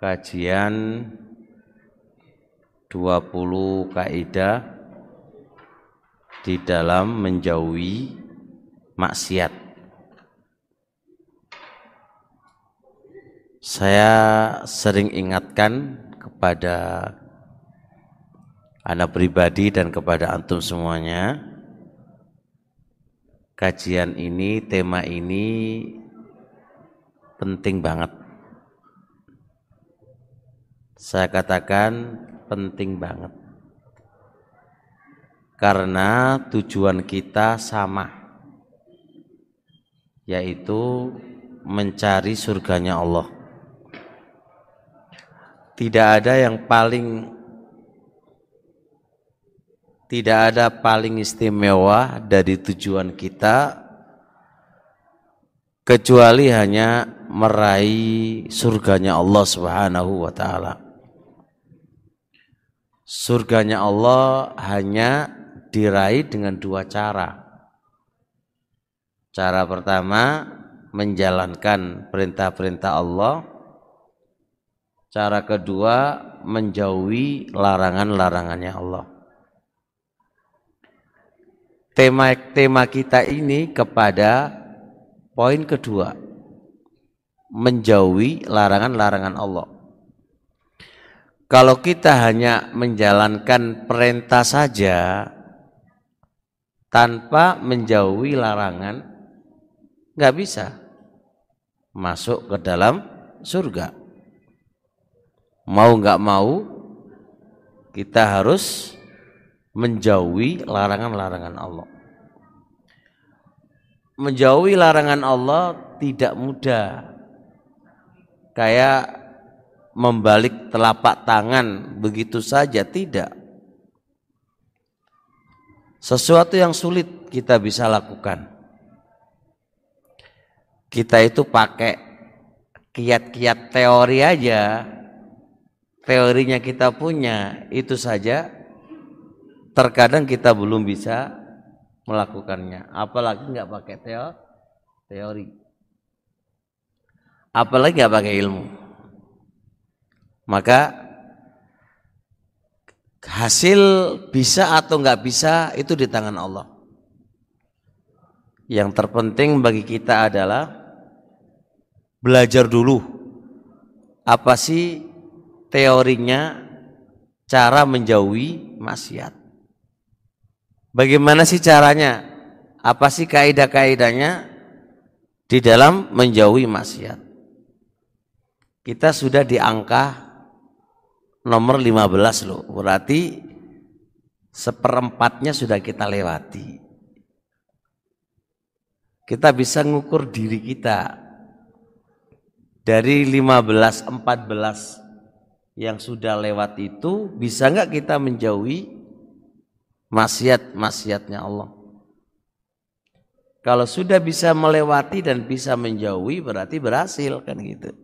kajian 20 kaidah di dalam menjauhi maksiat. Saya sering ingatkan kepada anak pribadi dan kepada antum semuanya kajian ini, tema ini penting banget. Saya katakan penting banget. Karena tujuan kita sama. Yaitu mencari surganya Allah. Tidak ada yang paling tidak ada paling istimewa dari tujuan kita kecuali hanya meraih surganya Allah Subhanahu wa taala surganya Allah hanya diraih dengan dua cara. Cara pertama menjalankan perintah-perintah Allah. Cara kedua menjauhi larangan-larangannya Allah. Tema tema kita ini kepada poin kedua menjauhi larangan-larangan Allah. Kalau kita hanya menjalankan perintah saja tanpa menjauhi larangan, nggak bisa masuk ke dalam surga. Mau nggak mau, kita harus menjauhi larangan-larangan Allah. Menjauhi larangan Allah tidak mudah. Kayak membalik telapak tangan begitu saja tidak. Sesuatu yang sulit kita bisa lakukan. Kita itu pakai kiat-kiat teori aja. Teorinya kita punya, itu saja terkadang kita belum bisa melakukannya. Apalagi nggak pakai teori. Apalagi nggak pakai ilmu maka hasil bisa atau nggak bisa itu di tangan Allah. Yang terpenting bagi kita adalah belajar dulu apa sih teorinya cara menjauhi maksiat. Bagaimana sih caranya? Apa sih kaidah-kaidahnya di dalam menjauhi maksiat? Kita sudah di angka nomor 15 loh. Berarti seperempatnya sudah kita lewati. Kita bisa ngukur diri kita dari 15 14 yang sudah lewat itu bisa nggak kita menjauhi maksiat-maksiatnya Allah. Kalau sudah bisa melewati dan bisa menjauhi berarti berhasil kan gitu.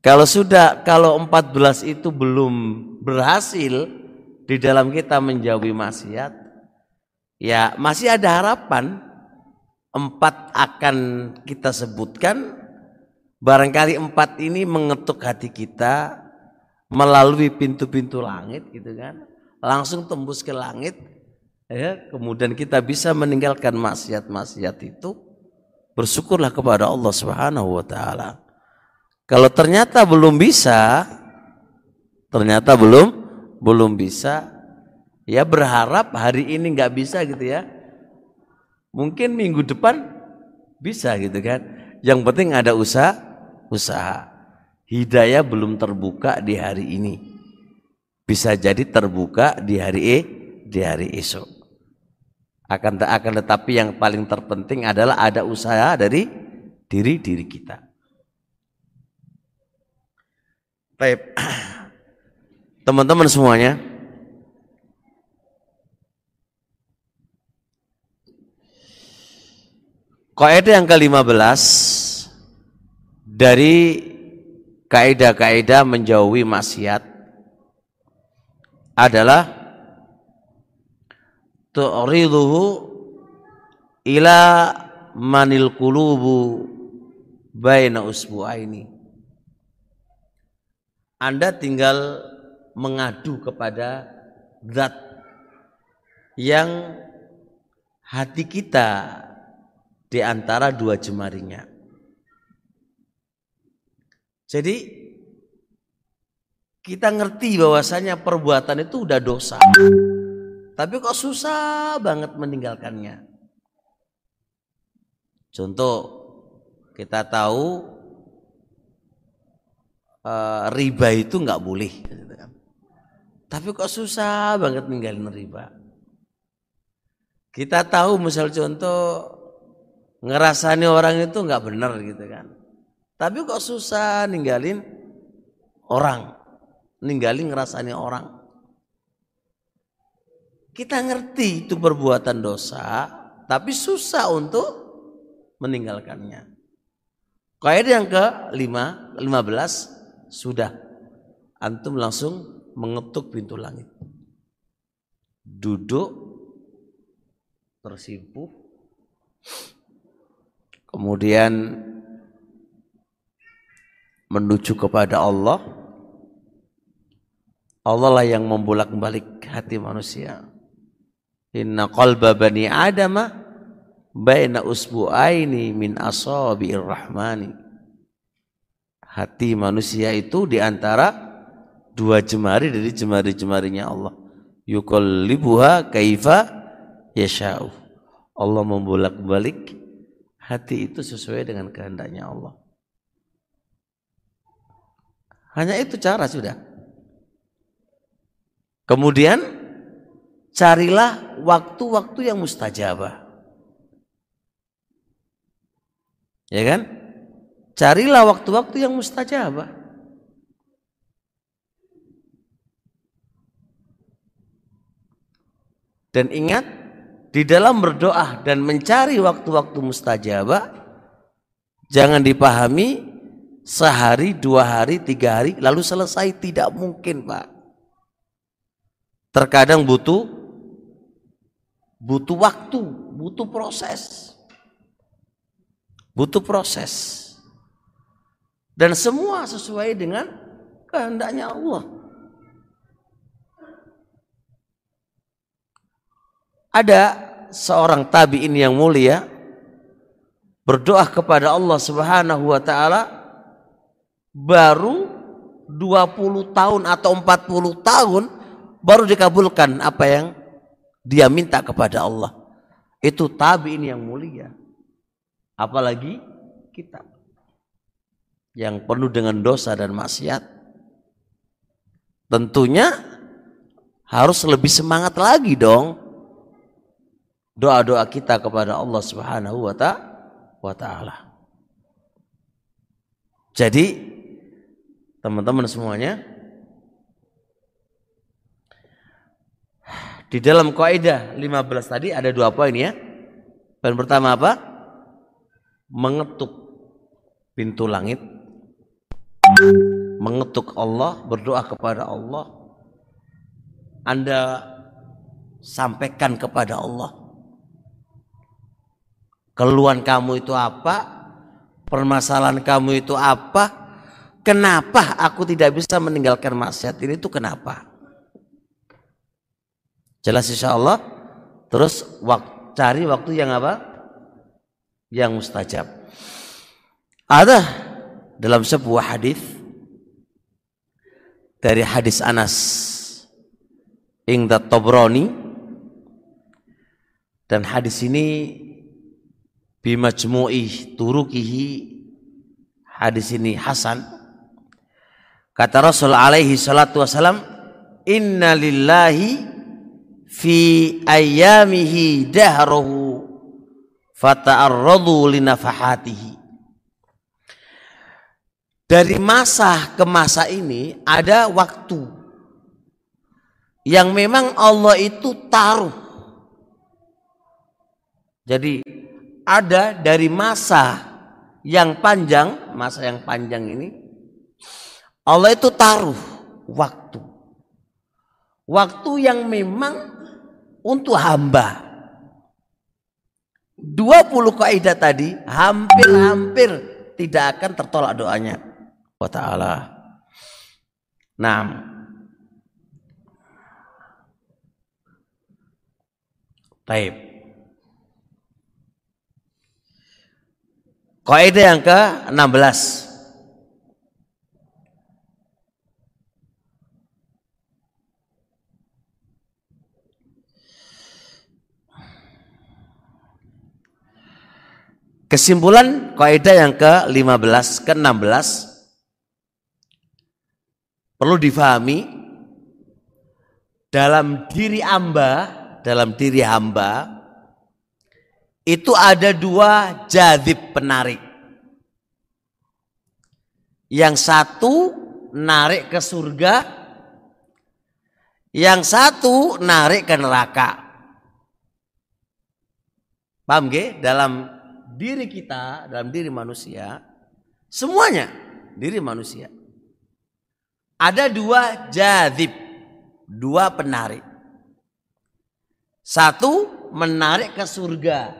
Kalau sudah kalau 14 itu belum berhasil di dalam kita menjauhi maksiat, ya masih ada harapan. Empat akan kita sebutkan. Barangkali empat ini mengetuk hati kita melalui pintu-pintu langit gitu kan. Langsung tembus ke langit ya. Kemudian kita bisa meninggalkan maksiat-maksiat itu. Bersyukurlah kepada Allah Subhanahu wa taala kalau ternyata belum bisa, ternyata belum belum bisa, ya berharap hari ini nggak bisa gitu ya. Mungkin minggu depan bisa gitu kan. Yang penting ada usaha, usaha. Hidayah belum terbuka di hari ini. Bisa jadi terbuka di hari e, di hari esok. Akan akan tetapi yang paling terpenting adalah ada usaha dari diri diri kita. Baik. Teman-teman semuanya. Kaidah yang ke-15 dari kaidah-kaidah menjauhi maksiat adalah tu'riduhu ila manil qulubu baina usbu'aini Anda tinggal mengadu kepada zat yang hati kita di antara dua jemarinya. Jadi kita ngerti bahwasanya perbuatan itu udah dosa. Tapi kok susah banget meninggalkannya. Contoh kita tahu uh, riba itu nggak boleh. Gitu kan. Tapi kok susah banget ninggalin riba. Kita tahu misal contoh ngerasani orang itu nggak benar gitu kan. Tapi kok susah ninggalin orang, ninggalin ngerasani orang. Kita ngerti itu perbuatan dosa, tapi susah untuk meninggalkannya. Kaidah yang ke lima, lima belas sudah antum langsung mengetuk pintu langit. Duduk tersimpuh kemudian menuju kepada Allah Allah lah yang membolak-balik hati manusia Inna qalba bani adama baina usbu'aini min asabi'ir rahmani. Hati manusia itu di antara dua jemari dari jemari-jemarinya Allah. Yuqallibuha kaifa yasha'u. Allah membolak-balik hati itu sesuai dengan kehendaknya Allah. Hanya itu cara sudah. Kemudian carilah waktu-waktu yang mustajabah. Ya kan? Carilah waktu-waktu yang mustajabah. Dan ingat, di dalam berdoa dan mencari waktu-waktu mustajabah, jangan dipahami sehari, dua hari, tiga hari, lalu selesai. Tidak mungkin, Pak. Terkadang butuh butuh waktu, butuh proses. Butuh proses. Dan semua sesuai dengan kehendaknya Allah. Ada seorang tabi'in yang mulia berdoa kepada Allah Subhanahu wa taala baru 20 tahun atau 40 tahun baru dikabulkan apa yang dia minta kepada Allah. Itu tabiin yang mulia. Apalagi kita yang penuh dengan dosa dan maksiat. Tentunya harus lebih semangat lagi dong doa-doa kita kepada Allah Subhanahu wa taala. Jadi teman-teman semuanya Di dalam kaidah 15 tadi ada dua poin ya. Poin pertama apa? Mengetuk pintu langit. Mengetuk Allah, berdoa kepada Allah. Anda sampaikan kepada Allah. Keluhan kamu itu apa? Permasalahan kamu itu apa? Kenapa aku tidak bisa meninggalkan maksiat ini itu kenapa? Jelas insya Allah. Terus wak, cari waktu yang apa? Yang mustajab. Ada dalam sebuah hadis dari hadis Anas Ingda Tobroni dan hadis ini bimajmu'i turukihi hadis ini Hasan. Kata Rasul alaihi salatu wasalam inna lillahi fi ayyamihi dahruhu fata'arradu linafahatihi dari masa ke masa ini ada waktu yang memang Allah itu taruh jadi ada dari masa yang panjang masa yang panjang ini Allah itu taruh waktu waktu yang memang untuk hamba. 20 kaidah tadi hampir-hampir tidak akan tertolak doanya. Wa ta'ala. Nah, Taib. Kaidah yang ke-16. Kesimpulan kaidah yang ke-15 ke-16 perlu difahami dalam diri hamba, dalam diri hamba itu ada dua jadib penarik. Yang satu narik ke surga, yang satu narik ke neraka. Paham gak? Dalam diri kita, dalam diri manusia, semuanya diri manusia. Ada dua jadib, dua penarik. Satu menarik ke surga.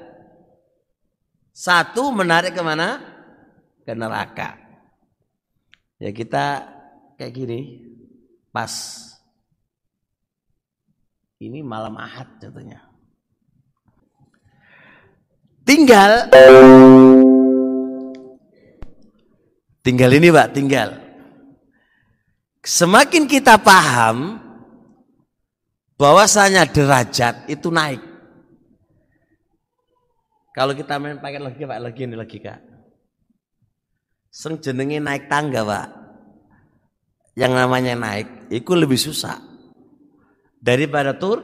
Satu menarik ke mana? Ke neraka. Ya kita kayak gini, pas. Ini malam ahad contohnya. Tinggal tinggal ini Pak, tinggal. Semakin kita paham bahwasanya derajat itu naik. Kalau kita main pakai logika Pak, lagi ini logika. Seng jenenge naik tangga Pak. Yang namanya naik itu lebih susah daripada tur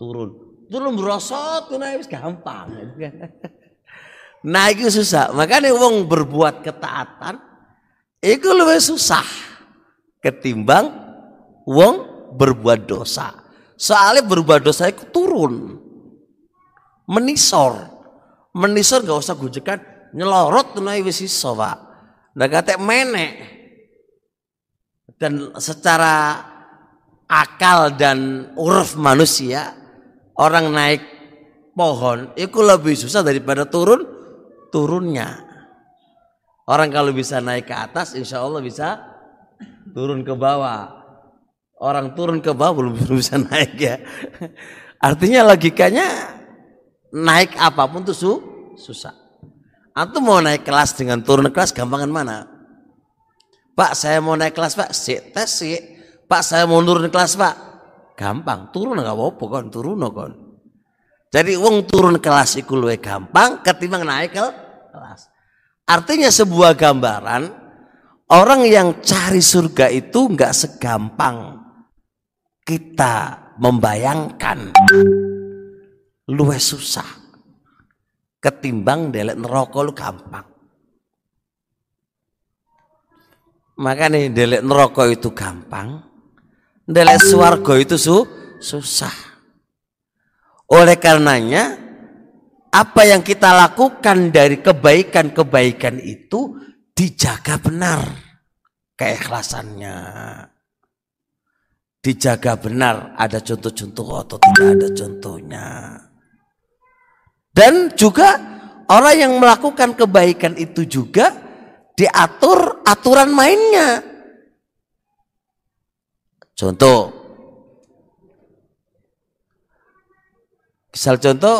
turun. Turun merosot tuh naik gampang. Naik itu susah. Makanya wong berbuat ketaatan itu lebih susah ketimbang wong berbuat dosa. Soalnya berbuat dosa itu turun. Menisor. Menisor gak usah gujekan nyelorot tuh naik wis iso, Pak. Nah kata menek. Dan secara akal dan uruf manusia orang naik pohon itu lebih susah daripada turun turunnya. Orang kalau bisa naik ke atas, insya Allah bisa turun ke bawah. Orang turun ke bawah belum bisa naik ya. Artinya logikanya naik apa pun tuh su, susah. Atau mau naik kelas dengan turun kelas gampangan mana? Pak saya mau naik kelas pak, si tes si. Pak saya mau turun kelas pak, gampang. Turun nggak apa-apa kan, turun kan. Jadi uang turun kelas itu lebih gampang ketimbang naik ke kelas. Artinya sebuah gambaran orang yang cari surga itu nggak segampang kita membayangkan. Luwes susah. Ketimbang delek neraka lu gampang. Makanya delek neraka itu gampang. Delek swarga itu su susah. Oleh karenanya apa yang kita lakukan dari kebaikan-kebaikan itu dijaga benar keikhlasannya. Dijaga benar ada contoh-contoh atau tidak ada contohnya. Dan juga orang yang melakukan kebaikan itu juga diatur aturan mainnya. Contoh, misal contoh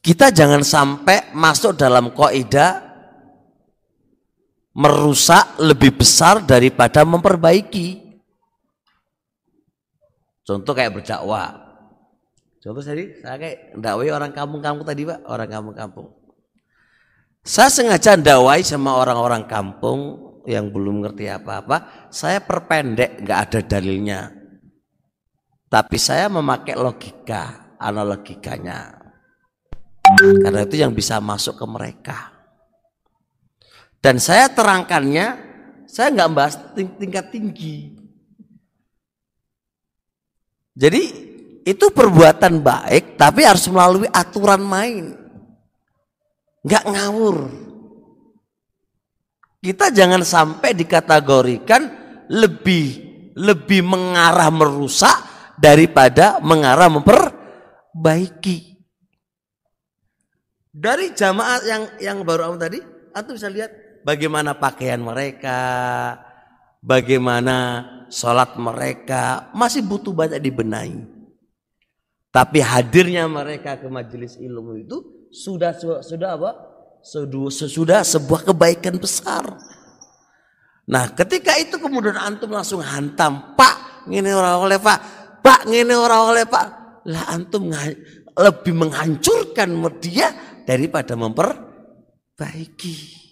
kita jangan sampai masuk dalam kaidah merusak lebih besar daripada memperbaiki. Contoh kayak berdakwah. Contoh tadi saya kayak dakwai orang kampung-kampung tadi Pak, orang kampung-kampung. Saya sengaja dakwai sama orang-orang kampung yang belum ngerti apa-apa, saya perpendek nggak ada dalilnya. Tapi saya memakai logika, analogikanya. Karena itu yang bisa masuk ke mereka. Dan saya terangkannya, saya nggak bahas ting tingkat tinggi. Jadi itu perbuatan baik, tapi harus melalui aturan main. Nggak ngawur. Kita jangan sampai dikategorikan lebih lebih mengarah merusak daripada mengarah memperbaiki. Dari jamaah yang yang baru awal tadi, atau bisa lihat bagaimana pakaian mereka, bagaimana sholat mereka masih butuh banyak dibenahi. Tapi hadirnya mereka ke majelis ilmu itu sudah sudah apa? Sudah, sudah sebuah kebaikan besar. Nah, ketika itu kemudian antum langsung hantam, Pak, ini orang oleh Pak, Pak, ini orang oleh Pak. Lah antum lebih menghancurkan dia daripada memperbaiki.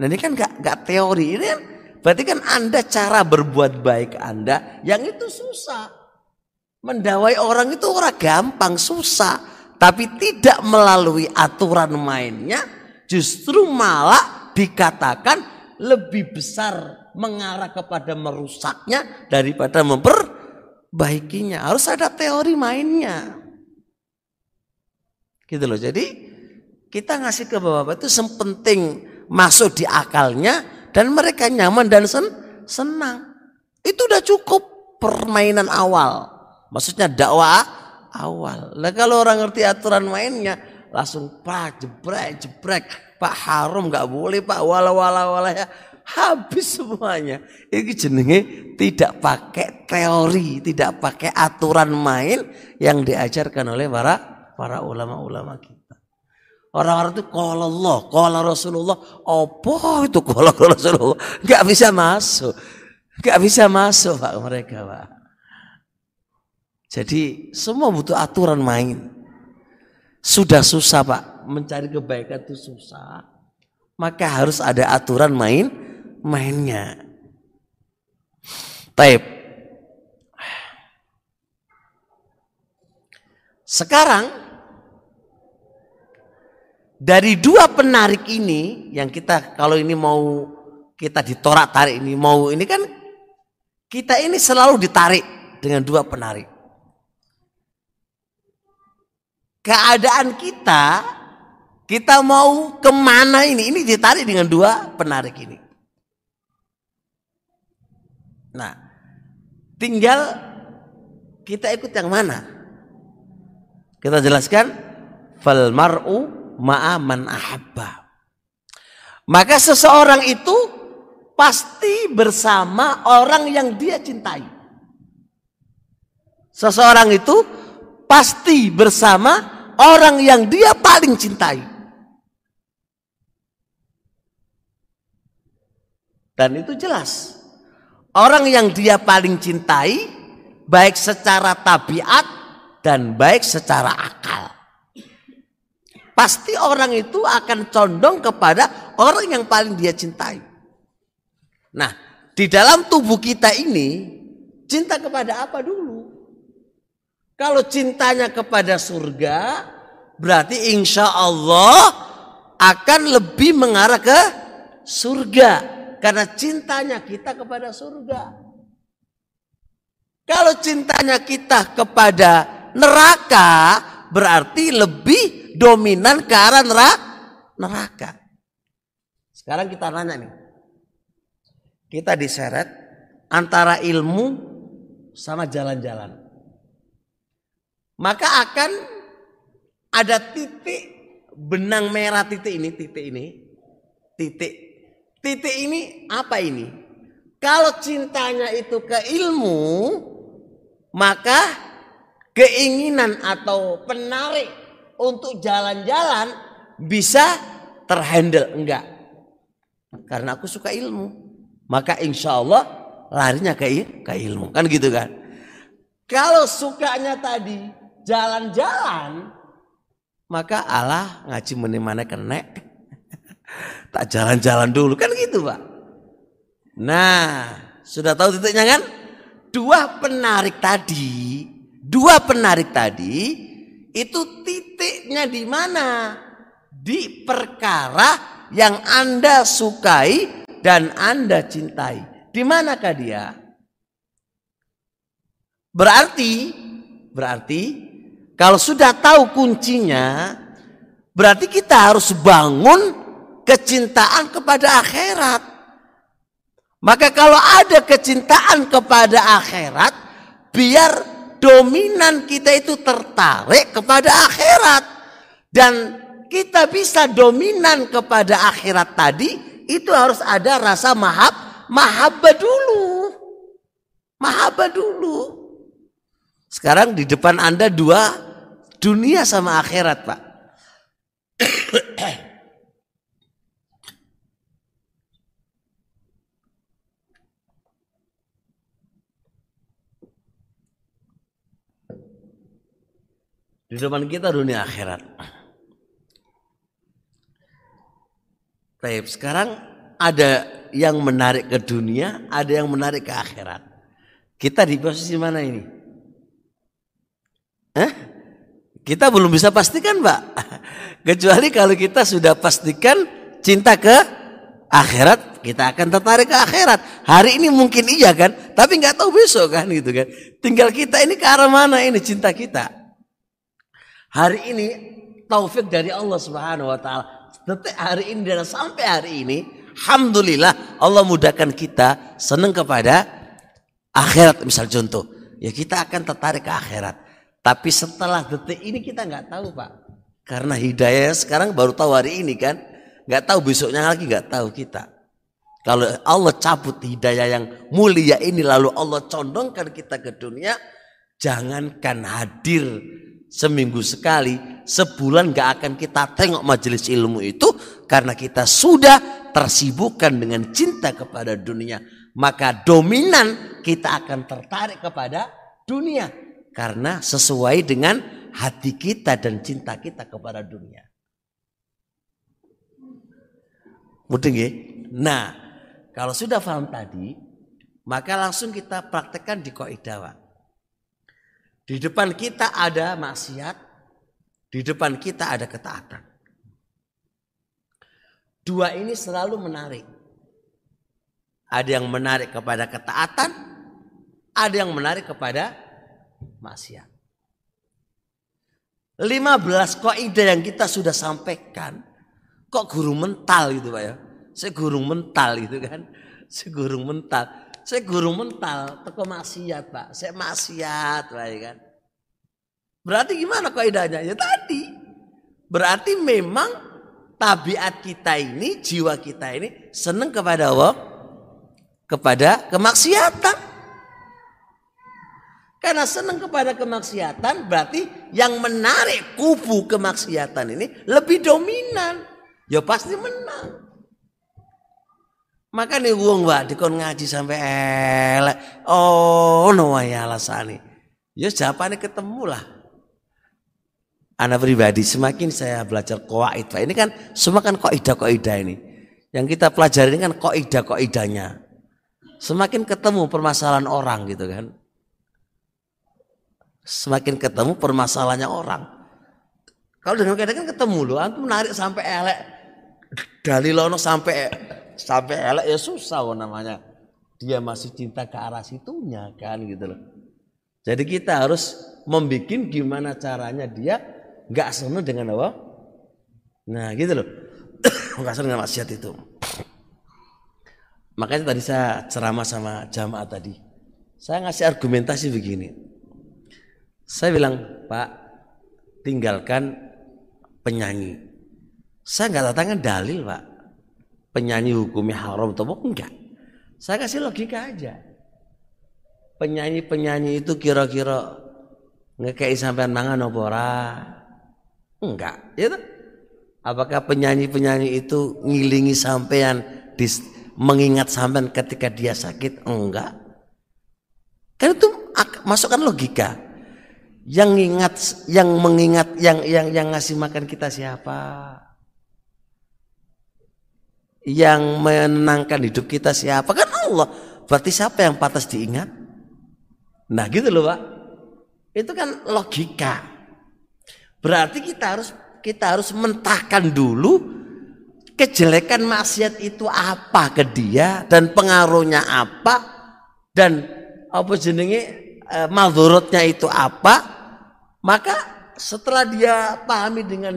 Nah ini kan gak, gak teori, ini kan berarti kan Anda cara berbuat baik Anda yang itu susah. Mendawai orang itu orang gampang, susah. Tapi tidak melalui aturan mainnya justru malah dikatakan lebih besar mengarah kepada merusaknya daripada memperbaikinya. Harus ada teori mainnya. Gitu loh. Jadi kita ngasih ke bapak-bapak itu sepenting masuk di akalnya dan mereka nyaman dan sen senang. Itu udah cukup permainan awal. Maksudnya dakwah awal. Nah kalau orang ngerti aturan mainnya langsung pak jebrek jebrek Pak haram nggak boleh Pak wala wala wala ya habis semuanya. Ini jenenge tidak pakai teori, tidak pakai aturan main yang diajarkan oleh para para ulama-ulama kita. Orang-orang itu kalau Allah, kalau Rasulullah, apa itu kalau Rasulullah? Gak bisa masuk, gak bisa masuk pak mereka pak. Jadi semua butuh aturan main. Sudah susah pak, mencari kebaikan itu susah. Maka harus ada aturan main mainnya. Taib. Sekarang dari dua penarik ini yang kita kalau ini mau kita ditorak tarik ini mau ini kan kita ini selalu ditarik dengan dua penarik. Keadaan kita kita mau ke mana ini? Ini ditarik dengan dua penarik ini. Nah, tinggal kita ikut yang mana? Kita jelaskan fal mar'u ma'a man ahabba. Maka seseorang itu pasti bersama orang yang dia cintai. Seseorang itu pasti bersama orang yang dia paling cintai. Dan itu jelas. Orang yang dia paling cintai baik secara tabiat dan baik secara akal. Pasti orang itu akan condong kepada orang yang paling dia cintai. Nah, di dalam tubuh kita ini cinta kepada apa dulu? Kalau cintanya kepada surga, berarti insya Allah akan lebih mengarah ke surga karena cintanya kita kepada surga. Kalau cintanya kita kepada neraka berarti lebih dominan ke arah neraka. Sekarang kita nanya nih. Kita diseret antara ilmu sama jalan-jalan. Maka akan ada titik benang merah titik ini, titik ini, titik Titik ini apa ini? Kalau cintanya itu ke ilmu, maka keinginan atau penarik untuk jalan-jalan bisa terhandle. Enggak. Karena aku suka ilmu. Maka insya Allah larinya ke, ke ilmu. Kan gitu kan. Kalau sukanya tadi jalan-jalan, maka Allah ngaji menimana kena Tak jalan-jalan dulu kan gitu pak. Nah sudah tahu titiknya kan? Dua penarik tadi, dua penarik tadi itu titiknya di mana? Di perkara yang anda sukai dan anda cintai. Di manakah dia? Berarti, berarti kalau sudah tahu kuncinya, berarti kita harus bangun kecintaan kepada akhirat. Maka kalau ada kecintaan kepada akhirat, biar dominan kita itu tertarik kepada akhirat. Dan kita bisa dominan kepada akhirat tadi, itu harus ada rasa mahab, mahabbah dulu. Mahabbah dulu. Sekarang di depan Anda dua dunia sama akhirat, Pak. Di depan kita dunia akhirat. Baik, sekarang ada yang menarik ke dunia, ada yang menarik ke akhirat. Kita di posisi mana ini? Eh? Kita belum bisa pastikan, Pak. Kecuali kalau kita sudah pastikan cinta ke akhirat, kita akan tertarik ke akhirat. Hari ini mungkin iya kan, tapi nggak tahu besok kan gitu kan. Tinggal kita ini ke arah mana ini cinta kita. Hari ini taufik dari Allah Subhanahu wa taala. Detik hari ini dan sampai hari ini, alhamdulillah Allah mudahkan kita senang kepada akhirat misal contoh. Ya kita akan tertarik ke akhirat. Tapi setelah detik ini kita nggak tahu pak. Karena hidayah sekarang baru tahu hari ini kan. Nggak tahu besoknya lagi nggak tahu kita. Kalau Allah cabut hidayah yang mulia ini lalu Allah condongkan kita ke dunia. Jangankan hadir seminggu sekali, sebulan gak akan kita tengok majelis ilmu itu karena kita sudah tersibukkan dengan cinta kepada dunia. Maka dominan kita akan tertarik kepada dunia karena sesuai dengan hati kita dan cinta kita kepada dunia. Mudah ya? Nah, kalau sudah paham tadi, maka langsung kita praktekkan di kaidah. Di depan kita ada maksiat, di depan kita ada ketaatan. Dua ini selalu menarik. Ada yang menarik kepada ketaatan, ada yang menarik kepada maksiat. 15 kaidah yang kita sudah sampaikan, kok guru mental gitu Pak ya? Guru mental gitu kan. Guru mental. Saya guru mental, teko maksiat pak. Saya maksiat, pak ya kan. Berarti gimana kaidahnya? Ya tadi. Berarti memang tabiat kita ini, jiwa kita ini senang kepada Allah, kepada kemaksiatan. Karena senang kepada kemaksiatan berarti yang menarik kubu kemaksiatan ini lebih dominan. Ya pasti menang. Maka nih wong mbak dikon ngaji sampai elek. Oh no ya alasane. Ya jawabannya ketemu lah. Anak pribadi semakin saya belajar koaid. Ini kan semua kan koidah koidah ini. Yang kita pelajari ini kan koidah koidahnya. Semakin ketemu permasalahan orang gitu kan. Semakin ketemu permasalahannya orang. Kalau dengan kaidah kan ketemu loh. Antum menarik sampai elek. Dalilono sampai sampai elek ya susah oh, namanya. Dia masih cinta ke arah situnya kan gitu loh. Jadi kita harus membuat gimana caranya dia nggak senang dengan apa? Nah gitu loh. nggak senang dengan maksiat itu. Makanya tadi saya ceramah sama jamaah tadi. Saya ngasih argumentasi begini. Saya bilang, Pak, tinggalkan penyanyi. Saya nggak datangkan dalil, Pak penyanyi hukumnya haram atau enggak. Saya kasih logika aja. Penyanyi-penyanyi itu kira-kira ngekei sampean mangan apa ora? Enggak, tuh. Apakah penyanyi-penyanyi itu ngilingi sampean mengingat sampean ketika dia sakit? Enggak. Kan itu masukkan logika. Yang ingat, yang mengingat, yang yang yang ngasih makan kita siapa? Yang menenangkan hidup kita siapa? Kan Allah. Berarti siapa yang pantas diingat? Nah gitu loh Pak. Itu kan logika. Berarti kita harus kita harus mentahkan dulu kejelekan maksiat itu apa ke dia dan pengaruhnya apa dan apa jenenge e, madhurutnya itu apa maka setelah dia pahami dengan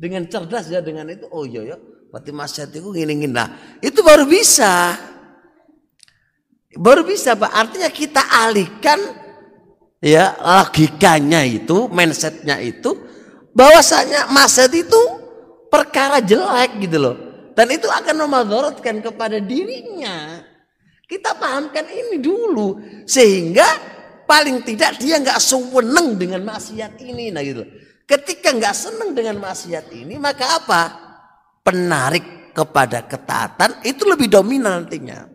dengan cerdas ya dengan itu oh iya ya Berarti maksiat itu ngini Nah, itu baru bisa. Baru bisa, Pak. Artinya kita alihkan ya logikanya itu, mindsetnya itu bahwasanya maksiat itu perkara jelek gitu loh. Dan itu akan memadorotkan kepada dirinya. Kita pahamkan ini dulu sehingga paling tidak dia nggak seneng dengan maksiat ini nah gitu. Ketika nggak seneng dengan maksiat ini maka apa? Penarik kepada ketaatan itu lebih dominan nantinya.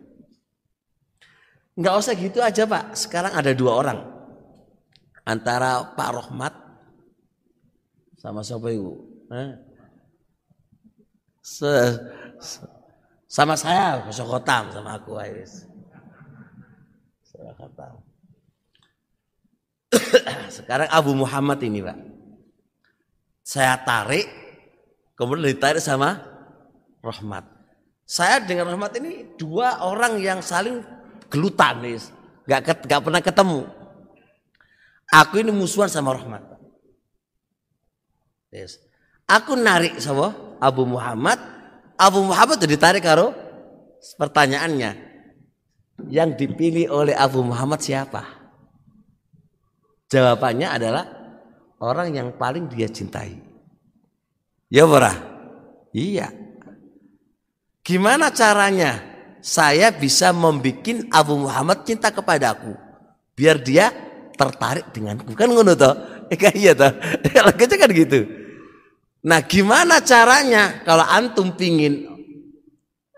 Nggak usah gitu aja pak. Sekarang ada dua orang antara Pak Rohmat sama siapa ibu? Sama saya, Sokotam sama aku Iris. Sekarang Abu Muhammad ini Pak. Saya tarik, kemudian ditarik sama Rahmat. Saya dengan Rahmat ini dua orang yang saling gelutan. Gak, gak pernah ketemu. Aku ini musuhan sama Rahmat. Yes. Aku narik sama Abu Muhammad. Abu Muhammad jadi tarik karo pertanyaannya yang dipilih oleh Abu Muhammad siapa? Jawabannya adalah orang yang paling dia cintai. Ya berah? Iya. Gimana caranya saya bisa membuat Abu Muhammad cinta kepadaku? Biar dia tertarik denganku. Kan ngono toh? Eh, iya toh. Kalau kan gitu. Nah gimana caranya kalau antum pingin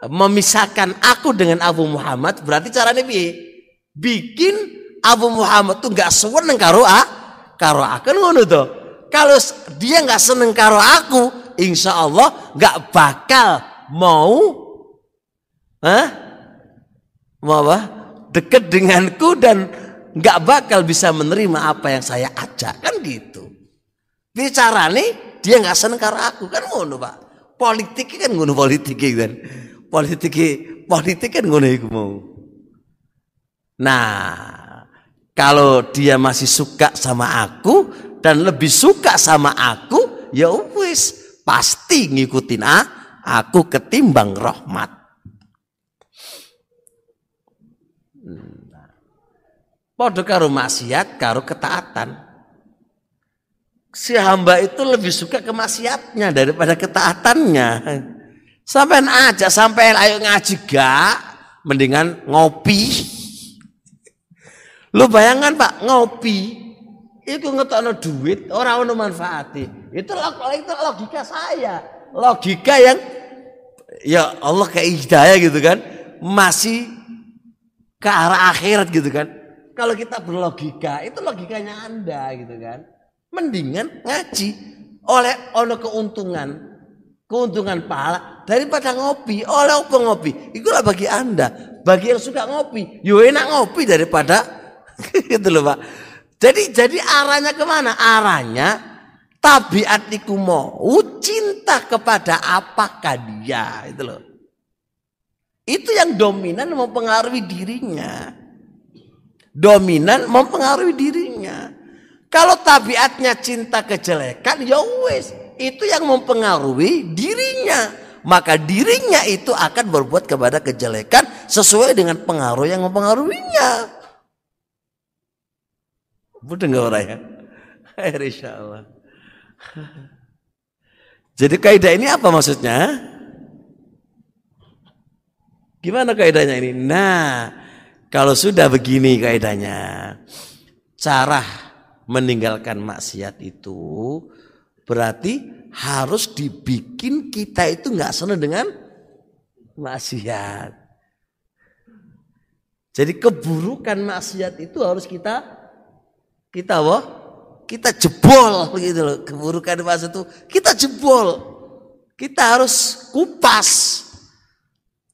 memisahkan aku dengan Abu Muhammad berarti caranya bi bikin Abu Muhammad tuh nggak seneng karo a karo aku ngono tuh kalau dia nggak seneng karo aku insya Allah nggak bakal mau Hah? mau apa? Deket denganku dan nggak bakal bisa menerima apa yang saya ajak. Kan gitu. Bicara nih dia nggak seneng karo aku. Kan ngono pak. Politik kan ngono politik kan. Politik politik kan ngono iku mau. Nah, kalau dia masih suka sama aku dan lebih suka sama aku, ya wis pasti ngikutin ah, aku ketimbang rahmat. Podo karo maksiat, karo ketaatan. Si hamba itu lebih suka kemaksiatnya daripada ketaatannya. Sampai aja, sampai ayo ngaji gak, mendingan ngopi. Lu bayangan Pak, ngopi itu ngetokno duit, orang ono manfaati. Itu itu logika saya. Logika yang ya Allah kayak hidayah gitu kan, masih ke arah akhirat gitu kan. Kalau kita berlogika, itu logikanya Anda gitu kan. Mendingan ngaji oleh ono keuntungan keuntungan pahala daripada ngopi. Oleh apa ngopi? Itulah bagi Anda. Bagi yang suka ngopi, yo enak ngopi daripada gitu loh Pak. Jadi jadi arahnya ke mana? Arahnya tabiatiku mau cinta kepada apakah dia itu loh. Itu yang dominan mempengaruhi dirinya. Dominan mempengaruhi dirinya. Kalau tabiatnya cinta kejelekan, ya wes itu yang mempengaruhi dirinya. Maka dirinya itu akan berbuat kepada kejelekan sesuai dengan pengaruh yang mempengaruhinya. Betul nggak orang ya? Insya Allah. Jadi kaidah ini apa maksudnya? Gimana kaidahnya ini? Nah, kalau sudah begini kaidahnya, cara meninggalkan maksiat itu Berarti harus dibikin kita itu nggak senang dengan maksiat. Jadi keburukan maksiat itu harus kita kita wah kita jebol gitu loh. Keburukan maksiat itu kita jebol. Kita harus kupas.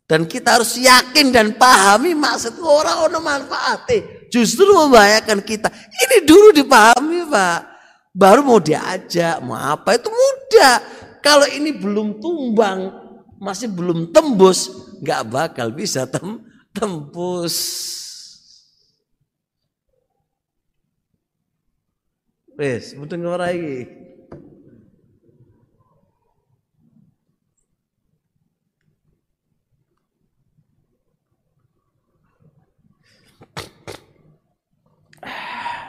Dan kita harus yakin dan pahami maksud orang orang manfaatnya justru membahayakan kita. Ini dulu dipahami pak. Baru mau diajak, mau apa itu mudah. Kalau ini belum tumbang, masih belum tembus, nggak bakal bisa tem tembus. Wes, mudeng lagi.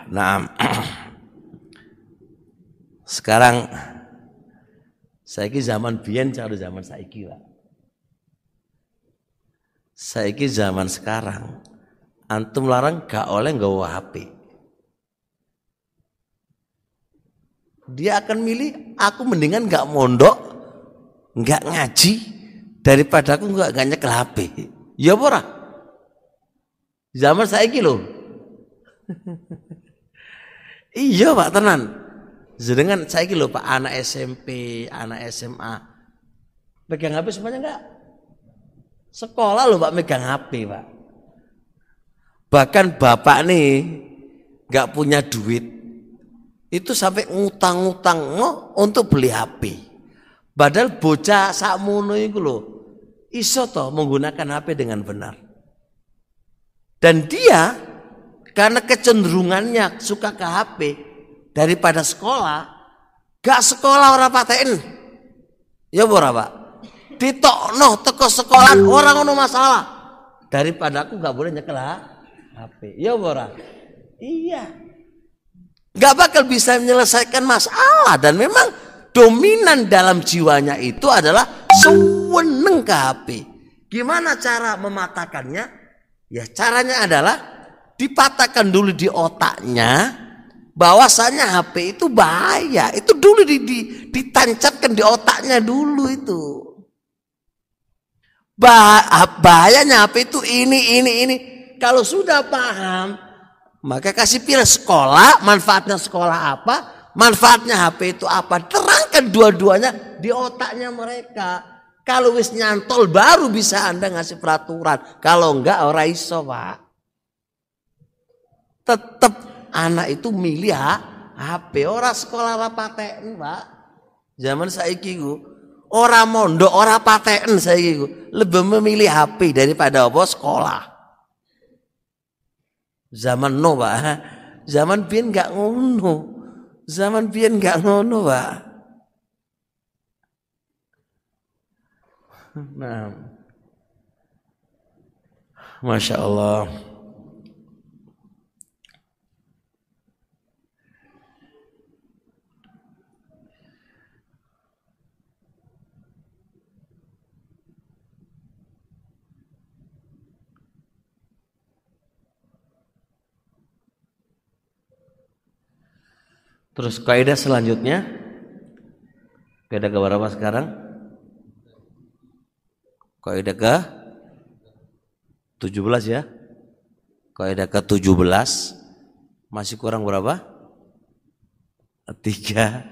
Nah, Sekarang saya ki zaman biyen cara zaman saiki lah. Saiki zaman sekarang antum larang gak oleh nggawa HP. Dia akan milih aku mendingan gak mondok, gak ngaji daripada aku gak, gak nyekel HP. Ya pora. Zaman saiki loh. iya Pak tenan. Sedangkan saiki loh Pak anak SMP, anak SMA pegang HP semuanya enggak? Sekolah loh Pak megang HP Pak. Bahkan bapak nih nggak punya duit. Itu sampai ngutang-ngutang no, untuk beli HP. Padahal bocah sakmono itu loh iso toh menggunakan HP dengan benar. Dan dia karena kecenderungannya suka ke HP daripada sekolah, gak sekolah orang paten. Ya berapa? ditokno teko sekolah orang ono masalah daripada aku nggak boleh nyekel HP ya ora iya nggak bakal bisa menyelesaikan masalah. Dan memang dominan dalam jiwanya itu adalah seweneng ke HP gimana cara mematahkannya? Ya caranya adalah dipatahkan dulu di otaknya bahwasanya HP itu bahaya. Itu dulu di, di, ditancapkan di otaknya dulu itu. Bahayanya apa itu ini ini ini. Kalau sudah paham maka kasih pilih sekolah manfaatnya sekolah apa manfaatnya HP itu apa. Terangkan dua-duanya di otaknya mereka. Kalau wis nyantol baru bisa anda ngasih peraturan. Kalau enggak orang iso pak. Tetap anak itu milih HP orang sekolah rapaten pak. Zaman saiki gua Orang mondok, orang paten saya gitu. Lebih memilih HP daripada apa? Sekolah. Zaman no, Pak. Zaman biyen nggak ngono. Zaman biyen nggak ngono, Pak. Nah. Masya Allah. Terus kaidah selanjutnya kaidah ke berapa sekarang? Kaidah ke 17 ya. Kaidah ke 17 masih kurang berapa? Tiga.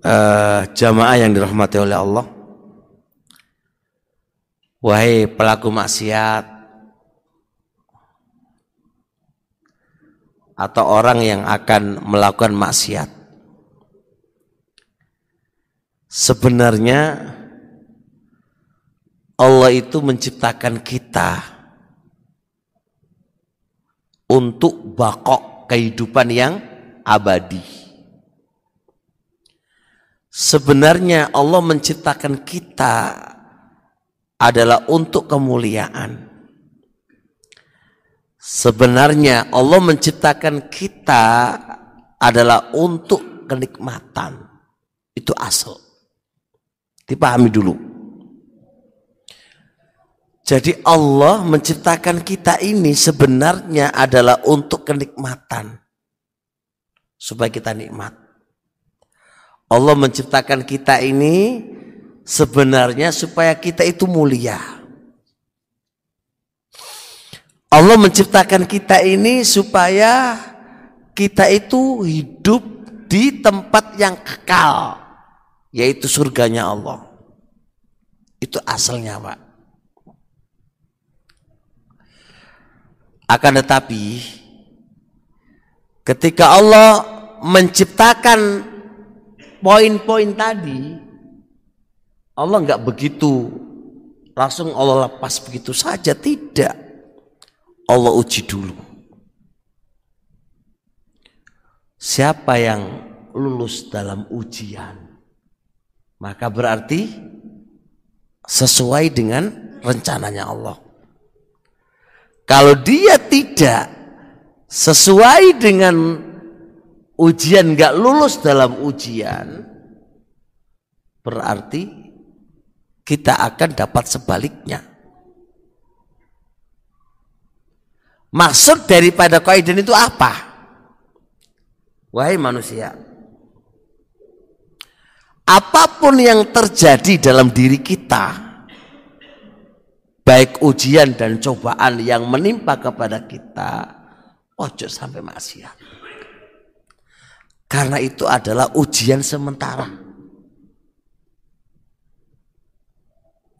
Uh, jamaah yang dirahmati oleh Allah Wahai pelaku maksiat atau orang yang akan melakukan maksiat. Sebenarnya Allah itu menciptakan kita untuk bakok kehidupan yang abadi. Sebenarnya Allah menciptakan kita adalah untuk kemuliaan. Sebenarnya Allah menciptakan kita adalah untuk kenikmatan. Itu asal. Dipahami dulu. Jadi Allah menciptakan kita ini sebenarnya adalah untuk kenikmatan. Supaya kita nikmat. Allah menciptakan kita ini sebenarnya supaya kita itu mulia. Allah menciptakan kita ini supaya kita itu hidup di tempat yang kekal, yaitu surganya Allah. Itu asalnya, Pak. Akan tetapi, ketika Allah menciptakan poin-poin tadi, Allah nggak begitu. Langsung Allah lepas begitu saja tidak. Allah uji dulu. Siapa yang lulus dalam ujian maka berarti sesuai dengan rencananya Allah. Kalau dia tidak sesuai dengan ujian nggak lulus dalam ujian, berarti kita akan dapat sebaliknya. Maksud daripada kaidah itu apa? Wahai manusia, apa pun yang terjadi dalam diri kita, baik ujian dan cobaan yang menimpa kepada kita, ojo sampai maksiat. Karena itu adalah ujian sementara.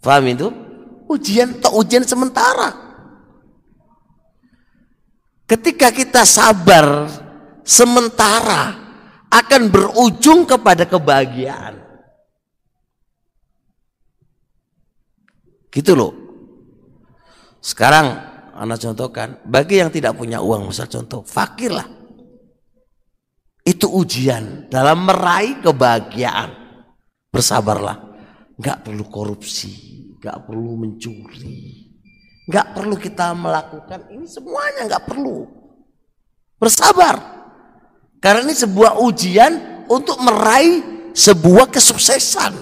Paham itu? Ujian atau ujian sementara. Ketika kita sabar sementara akan berujung kepada kebahagiaan. Gitu loh. Sekarang anak contohkan, bagi yang tidak punya uang, misal contoh, fakir lah. Itu ujian dalam meraih kebahagiaan. Bersabarlah. Gak perlu korupsi, gak perlu mencuri, gak perlu kita melakukan ini semuanya gak perlu. Bersabar. Karena ini sebuah ujian untuk meraih sebuah kesuksesan.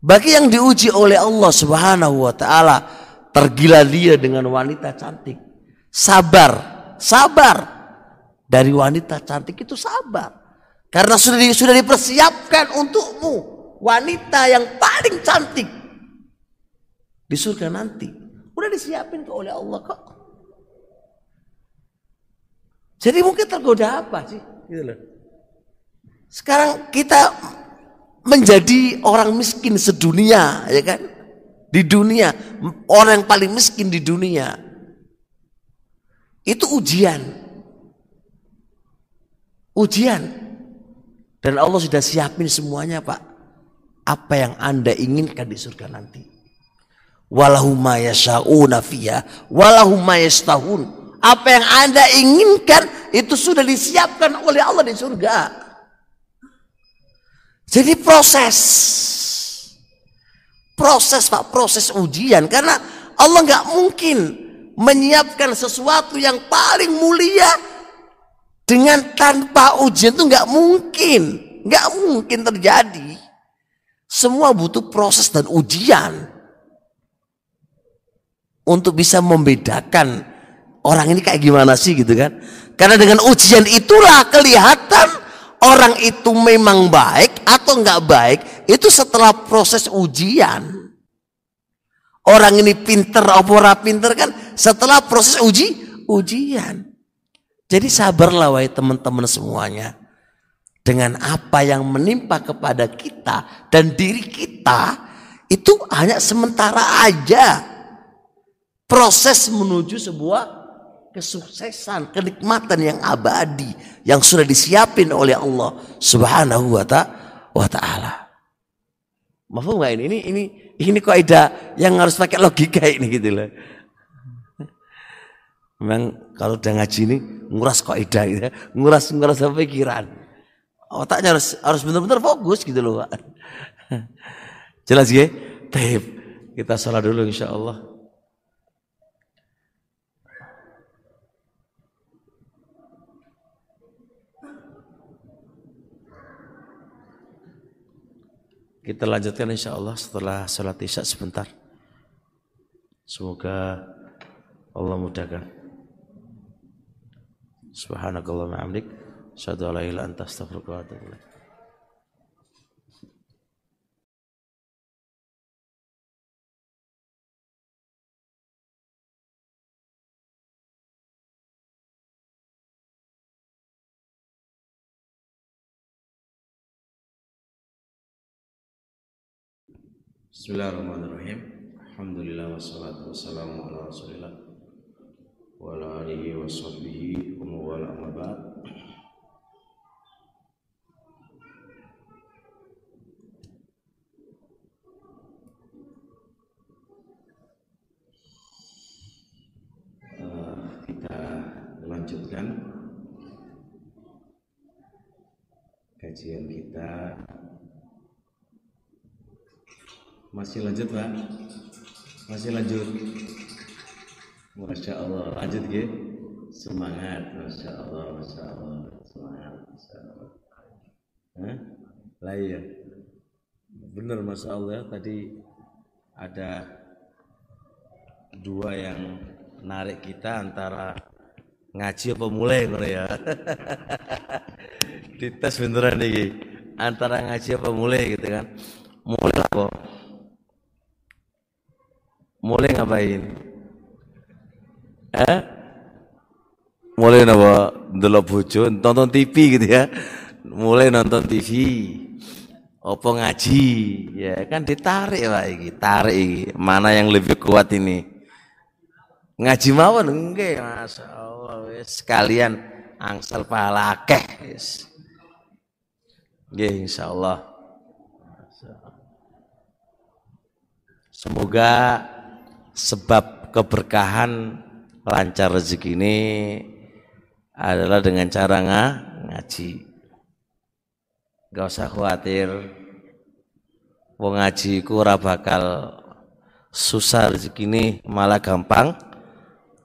Bagi yang diuji oleh Allah Subhanahu wa taala, tergila dia dengan wanita cantik. Sabar, sabar. Dari wanita cantik itu sabar. Karena sudah sudah dipersiapkan untukmu wanita yang paling cantik di surga nanti. Udah disiapin ke oleh Allah kok. Jadi mungkin tergoda apa sih? Gitu loh. Sekarang kita menjadi orang miskin sedunia, ya kan? Di dunia, orang yang paling miskin di dunia. Itu ujian. Ujian. Dan Allah sudah siapin semuanya, Pak. Apa yang Anda inginkan di surga nanti. Apa yang Anda inginkan itu sudah disiapkan oleh Allah di surga. Jadi proses. Proses Pak, proses ujian. Karena Allah nggak mungkin menyiapkan sesuatu yang paling mulia dengan tanpa ujian itu nggak mungkin. Nggak mungkin terjadi. Semua butuh proses dan ujian. Untuk bisa membedakan orang ini kayak gimana sih gitu kan. Karena dengan ujian itulah kelihatan orang itu memang baik atau nggak baik itu setelah proses ujian. Orang ini pinter apa pinter kan setelah proses uji ujian. Jadi sabarlah wahai teman-teman semuanya. Dengan apa yang menimpa kepada kita dan diri kita itu hanya sementara aja. Proses menuju sebuah kesuksesan, kenikmatan yang abadi yang sudah disiapin oleh Allah Subhanahu wa taala. Mafhum nggak ini? Ini ini ini kaidah yang harus pakai logika ini gitu loh. Memang kalau udah ngaji ini nguras kaidah gitu, ya. nguras nguras pikiran. Otaknya harus harus benar-benar fokus gitu loh, Pak. Jelas ya? Baik. Kita salat dulu insya Allah. Kita lanjutkan insya Allah setelah sholat isya sebentar. Semoga Allah mudahkan. Subhanakallah ma'amlik. Asyadu ala ila anta astaghfirullah wa atubu Bismillahirrahmanirrahim. Alhamdulillah wassalatu wassalamu ala Rasulillah wa ala alihi wa sahbihi wa mawala amma ba'd. Uh, kita lanjutkan kajian kita masih lanjut Pak? Masih lanjut. Masya Allah, lanjut ya. Semangat, masya Allah, masya Allah, semangat, masya Allah. Hah? Lah iya, masya Allah tadi ada dua yang narik kita antara ngaji apa mulai ya. Dites beneran nih antara ngaji apa mulai gitu kan. Mulai apa? Mulai ngapain? Eh? Mulai napa ndelok bojo, nonton TV gitu ya. Mulai nonton TV. Apa ngaji? Ya kan ditarik Pak iki, tarik iki. Mana yang lebih kuat ini? Ngaji mawon enggak, Masya Allah wis sekalian angsal pahala akeh wis. Nggih insyaallah. Semoga sebab keberkahan lancar rezeki ini adalah dengan cara nga, ngaji. Gak usah khawatir. Wong ngaji ku bakal susah rezeki ini malah gampang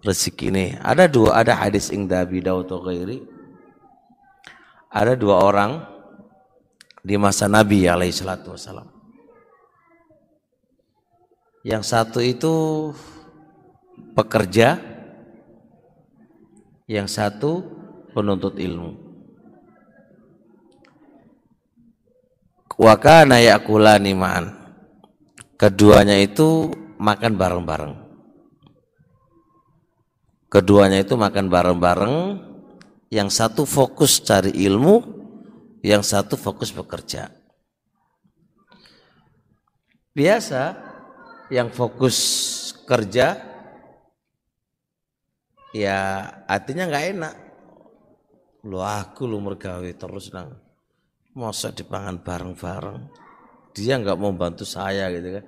rezeki ini. Ada dua, ada hadis ing Dabi Daud Ada dua orang di masa Nabi alaihi salatu wasalam. Yang satu itu pekerja yang satu penuntut ilmu. Wakana yakulani ma'an. Keduanya itu makan bareng-bareng. Keduanya itu makan bareng-bareng. Yang satu fokus cari ilmu, yang satu fokus bekerja. Biasa yang fokus kerja ya artinya nggak enak. Lu aku lu mergawe terus nang. Masa dipangan bareng-bareng. Dia nggak mau bantu saya gitu kan.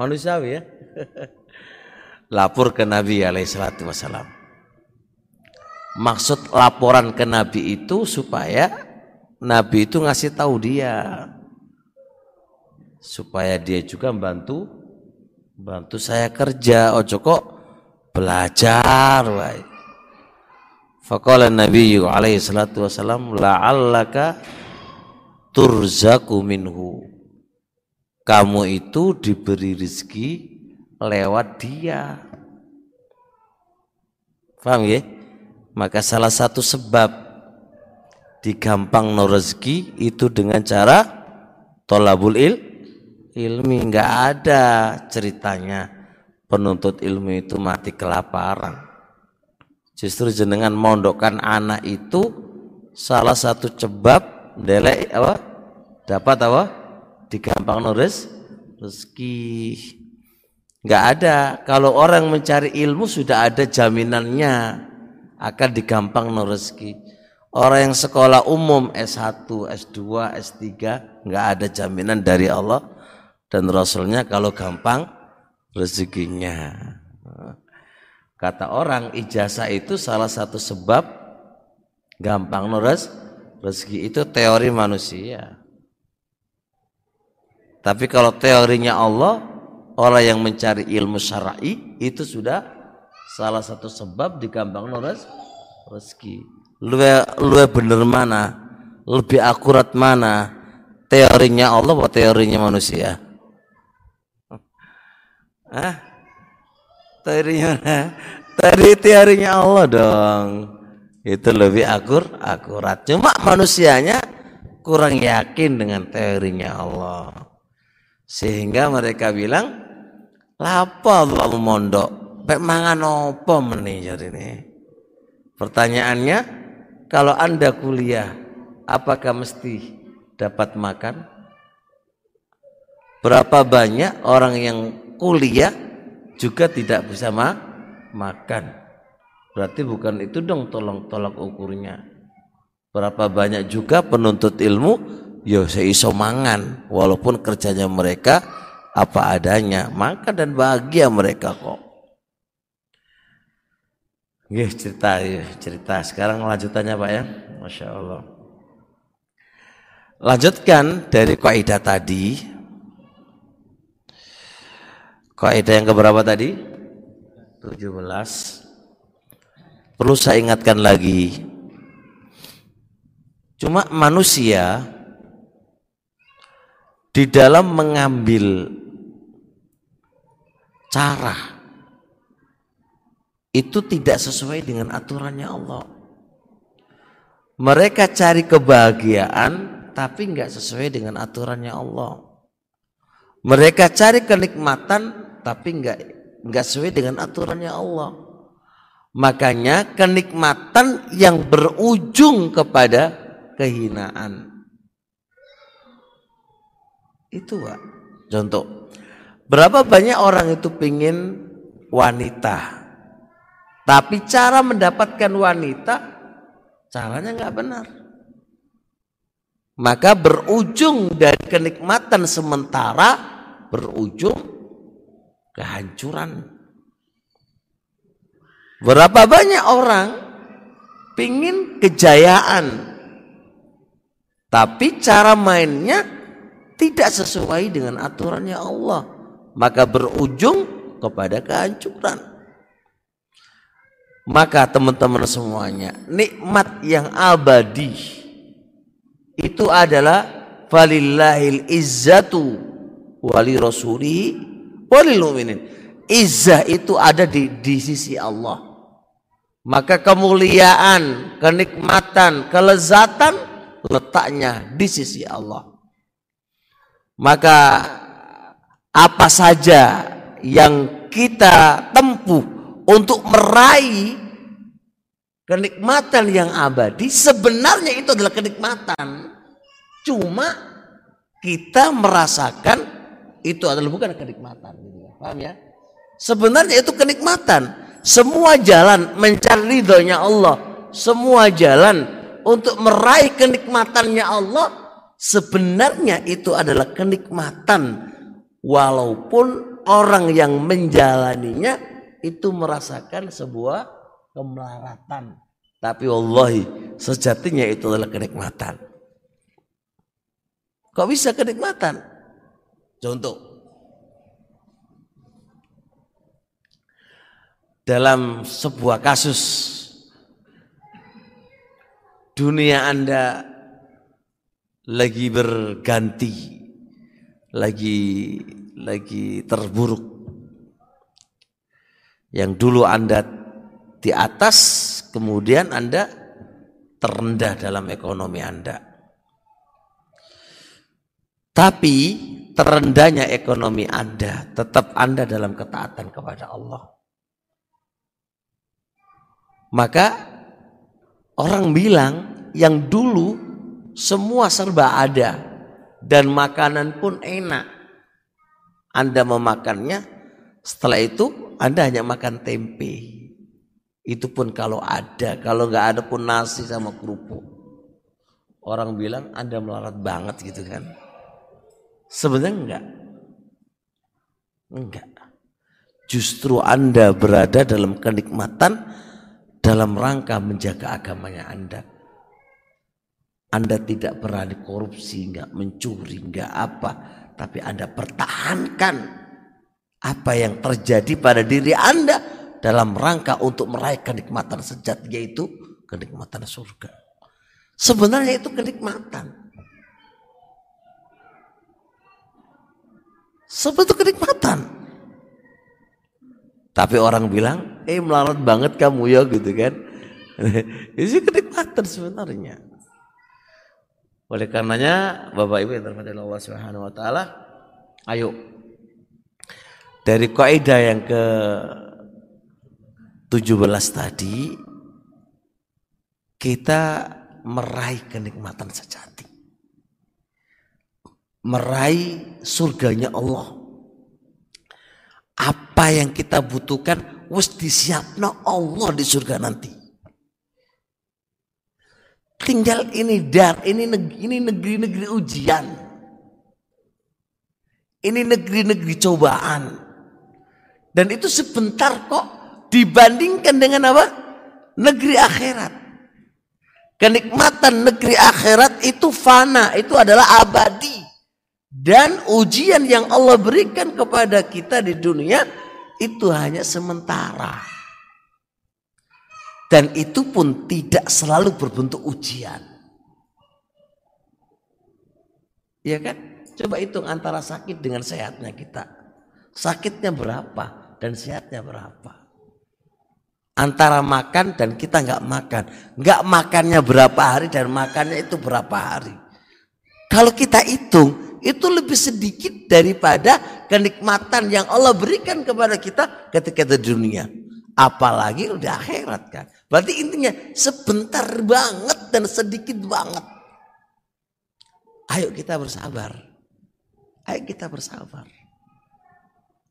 Manusiawi ya. Lapor ke Nabi alaihissalatu wassalam maksud laporan ke Nabi itu supaya Nabi itu ngasih tahu dia supaya dia juga bantu bantu saya kerja ojo kok belajar wae Faqala Nabi alaihi salatu wasalam la'allaka turzaku minhu. Kamu itu diberi rezeki lewat dia. Paham ya? Maka salah satu sebab digampang no rezeki itu dengan cara tolabul il ilmi nggak ada ceritanya penuntut ilmu itu mati kelaparan Justru jenengan mondokkan anak itu salah satu sebab delek apa? Dapat apa? Digampang nuris rezeki. Enggak ada. Kalau orang mencari ilmu sudah ada jaminannya akan digampang rezeki. Orang yang sekolah umum S1, S2, S3 enggak ada jaminan dari Allah dan Rasulnya kalau gampang rezekinya. Kata orang ijazah itu salah satu sebab gampang nurus rezeki itu teori manusia. Tapi kalau teorinya Allah, orang yang mencari ilmu syar'i itu sudah salah satu sebab digampang nurus rezeki. Lu lu bener mana? Lebih akurat mana? Teorinya Allah atau teorinya manusia? Ah, teorinya dari teorinya Allah dong itu lebih akur akurat cuma manusianya kurang yakin dengan teorinya Allah sehingga mereka bilang lapa Allah mondok pek mangan opo menijur ini pertanyaannya kalau anda kuliah apakah mesti dapat makan berapa banyak orang yang kuliah juga tidak bisa ma makan. Berarti bukan itu dong tolong tolak ukurnya. Berapa banyak juga penuntut ilmu ya seiso mangan walaupun kerjanya mereka apa adanya, makan dan bahagia mereka kok. Nggih cerita ya, cerita. Sekarang lanjutannya Pak ya. Masya Allah. Lanjutkan dari kaidah tadi Kaidah yang keberapa tadi? 17. perlu saya ingatkan lagi cuma manusia di dalam mengambil cara itu tidak sesuai dengan aturannya Allah. Mereka cari kebahagiaan tapi nggak sesuai dengan aturannya Allah. Mereka cari kenikmatan tapi nggak nggak sesuai dengan aturannya Allah. Makanya kenikmatan yang berujung kepada kehinaan. Itu Pak. Contoh. Berapa banyak orang itu pingin wanita. Tapi cara mendapatkan wanita caranya nggak benar. Maka berujung dari kenikmatan sementara berujung kehancuran. Berapa banyak orang pingin kejayaan tapi cara mainnya tidak sesuai dengan aturannya Allah maka berujung kepada kehancuran maka teman-teman semuanya nikmat yang abadi itu adalah falillahil izzatu wali rasulihi walil mu'minin. Izzah itu ada di, di sisi Allah. Maka kemuliaan kenikmatan kelezatan letaknya di sisi Allah. Maka apa saja yang kita tempuh untuk meraih kenikmatan yang abadi sebenarnya itu adalah kenikmatan. Cuma kita merasakan itu adalah bukan kenikmatan gitu ya. paham ya? Sebenarnya itu kenikmatan. Semua jalan mencari ridhonya Allah semua jalan untuk meraih kenikmatannya Allah sebenarnya itu adalah kenikmatan. Walaupun orang yang menjalaninya itu merasakan sebuah kemelaratan. Tapi wallahi sejatinya itu adalah kenikmatan. Kok bisa kenikmatan? Contoh. Dalam sebuah kasus dunia Anda lagi berganti, lagi lagi terburuk. Yang dulu Anda di atas, kemudian Anda terendah dalam ekonomi Anda. Tapi terendahnya ekonomi Anda, tetap Anda dalam ketaatan kepada Allah. Maka Orang bilang yang dulu semua serba ada dan makanan pun enak. Anda memakannya, setelah itu Anda hanya makan tempe. Itu pun kalau ada, kalau nggak ada pun nasi sama kerupuk. Orang bilang Anda melarat banget gitu kan. Sebenarnya enggak. Enggak. Justru Anda berada dalam kenikmatan dalam rangka menjaga agamanya Anda. Anda tidak pernah dikorupsi, nggak mencuri, nggak apa, tapi Anda pertahankan apa yang terjadi pada diri Anda dalam rangka untuk meraih kenikmatan sejati yaitu kenikmatan surga. Sebenarnya itu kenikmatan. Sebetulnya kenikmatan. Tapi orang bilang, eh melarat banget kamu ya gitu kan. Itu kenikmatan sebenarnya. Oleh karenanya Bapak Ibu yang terhormat Allah Subhanahu wa taala, ayo dari kaidah yang ke 17 tadi kita meraih kenikmatan sejati. Meraih surganya Allah apa yang kita butuhkan wis disiapno Allah di surga nanti. Tinggal ini dar, ini negeri, ini negeri-negeri ujian. Ini negeri-negeri cobaan. Dan itu sebentar kok dibandingkan dengan apa? Negeri akhirat. Kenikmatan negeri akhirat itu fana, itu adalah abadi. Dan ujian yang Allah berikan kepada kita di dunia itu hanya sementara. Dan itu pun tidak selalu berbentuk ujian. Ya kan? Coba hitung antara sakit dengan sehatnya kita. Sakitnya berapa dan sehatnya berapa? Antara makan dan kita nggak makan. Nggak makannya berapa hari dan makannya itu berapa hari. Kalau kita hitung, itu lebih sedikit daripada kenikmatan yang Allah berikan kepada kita ketika di dunia. Apalagi udah akhirat kan. Berarti intinya sebentar banget dan sedikit banget. Ayo kita bersabar. Ayo kita bersabar.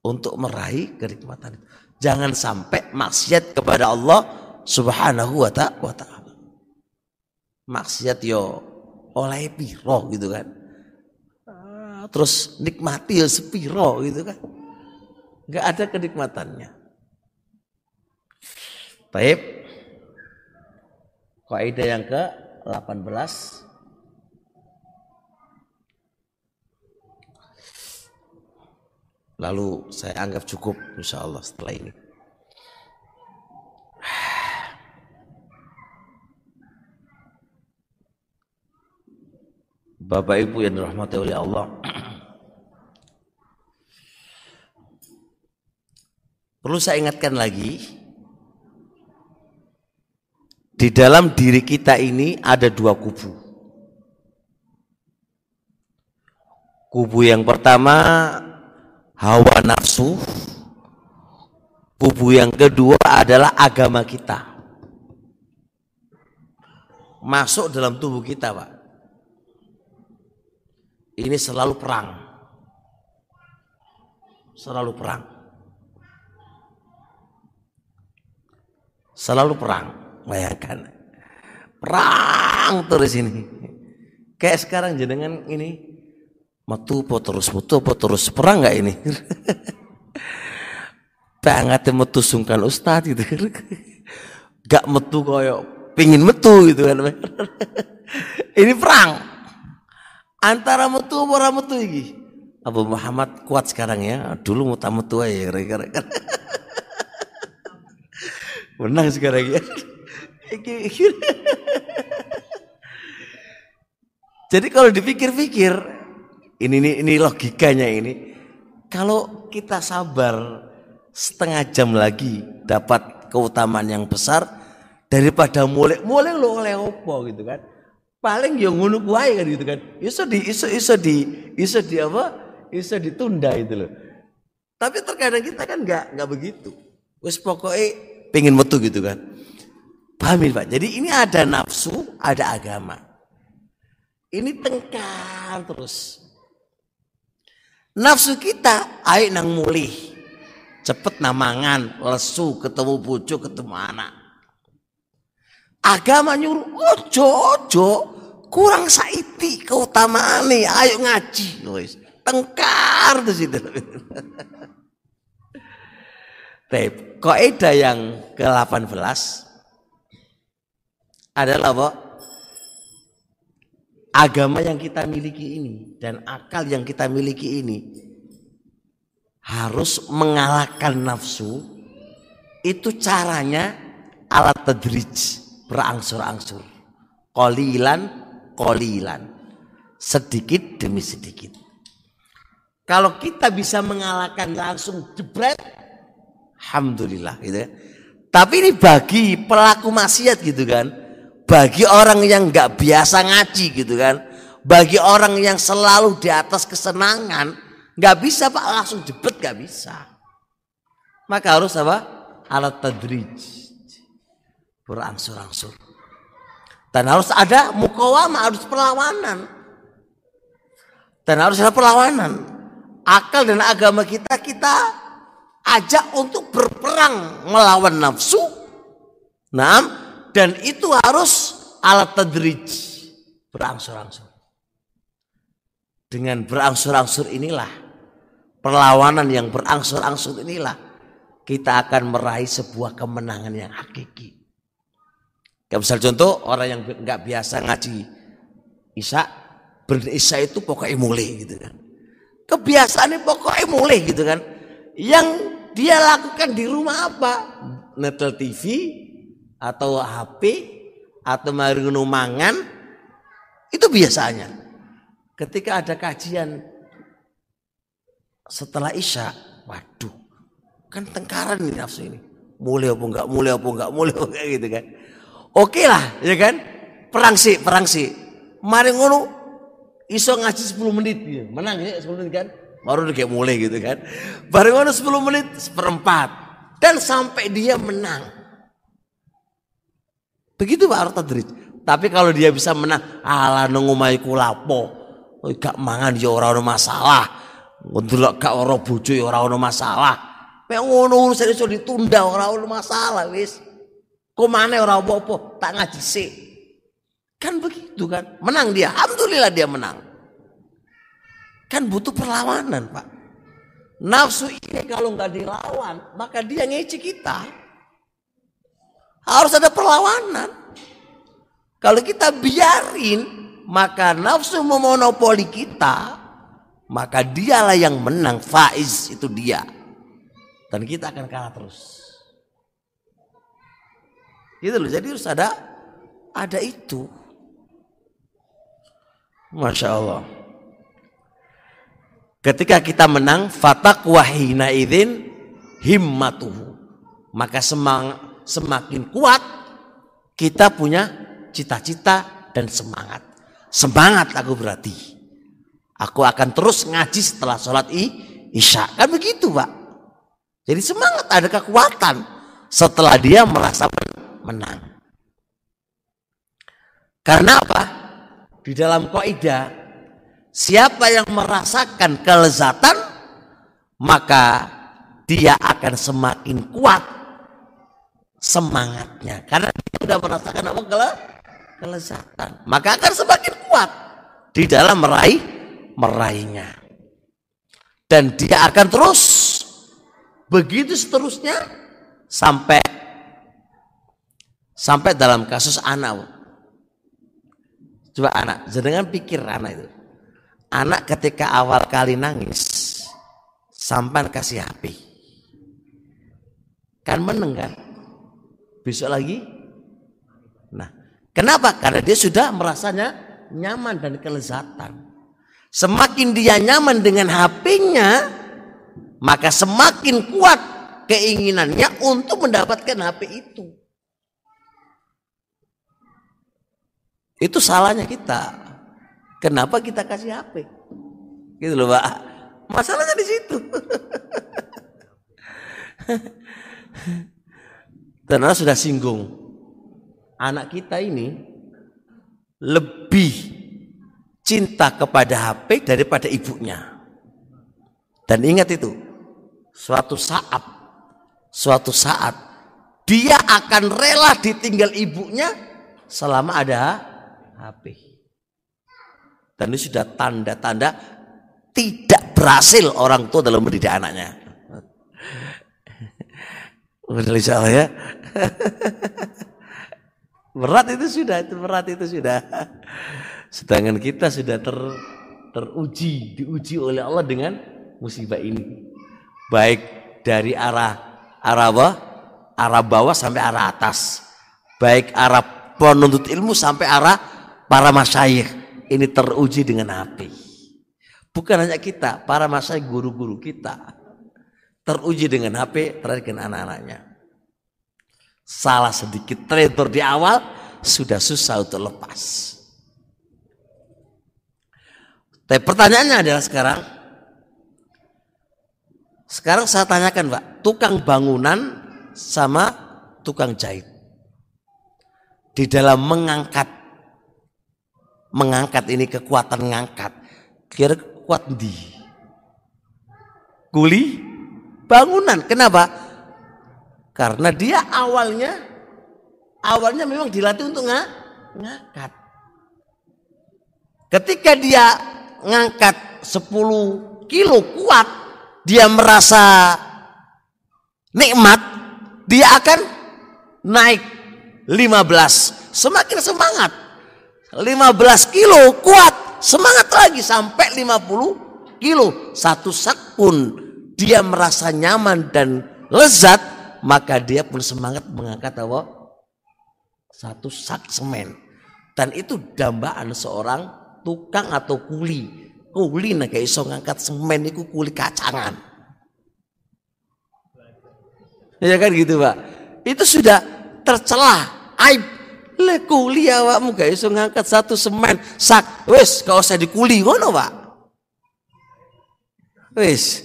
Untuk meraih kenikmatan itu. Jangan sampai maksiat kepada Allah subhanahu wa ta'ala. Maksiat yo oleh piro gitu kan. Ah, terus nikmati ya sepiro gitu kan. Gak ada kenikmatannya. Baik. Kaidah yang ke 18 Lalu saya anggap cukup insya Allah setelah ini. Bapak Ibu yang dirahmati oleh Allah. Perlu saya ingatkan lagi, di dalam diri kita ini ada dua kubu. Kubu yang pertama hawa nafsu. Kubu yang kedua adalah agama kita. Masuk dalam tubuh kita, Pak. Ini selalu perang. Selalu perang. Selalu perang. Bayangkan. Perang terus ini. Kayak sekarang jenengan ini metu po terus metu po terus perang nggak ini? Banget metu sungkan ustad gitu. Gak metu koyo pingin metu gitu kan ini perang. Antara metu apa metu iki? Abu Muhammad kuat sekarang ya. Dulu muta metu aja kira-kira menang sekarang ya. Jadi kalau dipikir-pikir ini, ini ini logikanya ini. Kalau kita sabar setengah jam lagi dapat keutamaan yang besar daripada mulai mulai lo oleh opo gitu kan. Paling yang ngono kuai kan gitu kan. Iso di iso iso di iso di apa? Iso ditunda itu loh. Tapi terkadang kita kan nggak nggak begitu. Wes pokoknya pengen metu gitu kan. Paham Pak? Jadi ini ada nafsu, ada agama. Ini tengkar terus. Nafsu kita ayo nang mulih. Cepet namangan, lesu, ketemu bujuk, ketemu anak. Agama nyuruh, ojo, ojo, kurang saiti keutamaan nih, ayo ngaji. Wis, tengkar tuh situ. Baik, kaidah yang ke-18 adalah apa? Agama yang kita miliki ini dan akal yang kita miliki ini harus mengalahkan nafsu itu caranya alat tadrij berangsur-angsur. Kolilan kolilan sedikit demi sedikit. Kalau kita bisa mengalahkan langsung jebret alhamdulillah gitu ya. Tapi ini bagi pelaku maksiat gitu kan bagi orang yang nggak biasa ngaji gitu kan. Bagi orang yang selalu di atas kesenangan nggak bisa pak. Langsung jebet nggak bisa. Maka harus apa? Alat tadrij. Berangsur-angsur. Dan harus ada mukawama harus perlawanan. Dan harus ada perlawanan. Akal dan agama kita kita ajak untuk berperang melawan nafsu. Nah dan itu harus alat tadrij berangsur-angsur. Dengan berangsur-angsur inilah perlawanan yang berangsur-angsur inilah kita akan meraih sebuah kemenangan yang hakiki. Kayak misal contoh orang yang nggak biasa ngaji Isa, berisya itu pokoknya mulai gitu kan. Kebiasaannya pokoknya mulai gitu kan. Yang dia lakukan di rumah apa? Netel TV, atau HP atau mari mangan itu biasanya. Ketika ada kajian setelah Isya, waduh, kan tengkaran ini nafsu ini. Mulai apa enggak, mulai apa enggak, mulai apa enggak gitu kan. Oke lah, ya kan? Perang sih, perang sih. Mari ngono iso ngaji 10 menit ya. Menang ya 10 menit kan. Baru kayak mulai gitu kan. Baru ngono 10 menit seperempat. Dan sampai dia menang. Begitu Pak Artadrij. Tapi kalau dia bisa menang, ala nungumai kulapo. Gak mangan ya ora ono masalah. Ndelok gak ora bojo ya ora ono masalah. Mek ngono urusan iso ditunda ora ono masalah wis. Kok mana ora apa-apa, tak ngaji sih. Kan begitu kan. Menang dia, alhamdulillah dia menang. Kan butuh perlawanan, Pak. Nafsu ini kalau nggak dilawan, maka dia ngece kita. Harus ada perlawanan. Kalau kita biarin, maka nafsu memonopoli kita, maka dialah yang menang. Faiz itu dia. Dan kita akan kalah terus. Gitu loh. Jadi harus ada ada itu. Masya Allah. Ketika kita menang, fatak wahina idin himmatuhu. Maka semang, semakin kuat kita punya cita-cita dan semangat. Semangat aku berarti. Aku akan terus ngaji setelah sholat i, isya. Kan begitu pak. Jadi semangat ada kekuatan setelah dia merasa menang. Karena apa? Di dalam kaidah siapa yang merasakan kelezatan maka dia akan semakin kuat semangatnya karena dia sudah merasakan apa kele kelezatan maka akan semakin kuat di dalam meraih meraihnya dan dia akan terus begitu seterusnya sampai sampai dalam kasus anak Coba anak, jenengan pikir anak itu. Anak ketika awal kali nangis, sampai kasih HP. Kan meneng kan? Besok lagi? Nah, kenapa? Karena dia sudah merasanya nyaman dan kelezatan. Semakin dia nyaman dengan HP-nya, maka semakin kuat keinginannya untuk mendapatkan HP itu. Itu salahnya kita. Kenapa kita kasih HP? Gitu loh, Pak. Masalahnya di situ. Dan Allah sudah singgung. Anak kita ini lebih cinta kepada HP daripada ibunya. Dan ingat itu, suatu saat, suatu saat dia akan rela ditinggal ibunya selama ada HP. Dan ini sudah tanda-tanda tidak berhasil orang tua dalam mendidik anaknya. Salah ya. berat itu sudah, itu berat itu sudah. Sedangkan kita sudah ter, teruji, diuji oleh Allah dengan musibah ini. Baik dari arah arah bawah, arah bawah sampai arah atas. Baik arah penuntut ilmu sampai arah para masyayikh ini teruji dengan api. Bukan hanya kita, para masyayikh guru-guru kita teruji dengan HP terhadap anak-anaknya. Salah sedikit trader di awal sudah susah untuk lepas. Tapi pertanyaannya adalah sekarang, sekarang saya tanyakan Pak, tukang bangunan sama tukang jahit. Di dalam mengangkat mengangkat ini kekuatan ngangkat. Kira kuat di kuli bangunan. Kenapa? Karena dia awalnya awalnya memang dilatih untuk ng ngangkat. Ketika dia ngangkat 10 kilo kuat, dia merasa nikmat, dia akan naik 15. Semakin semangat. 15 kilo kuat semangat lagi sampai 50 kilo satu sekun dia merasa nyaman dan lezat maka dia pun semangat mengangkat apa Satu sak semen. Dan itu dambaan seorang tukang atau kuli. Kuli nek iso ngangkat semen itu kuli kacangan. Ya kan gitu, Pak. Itu sudah tercelah aib. Le kuli awakmu gak iso ngangkat satu semen sak. Wis, gak usah dikuli ngono, Pak. Wis.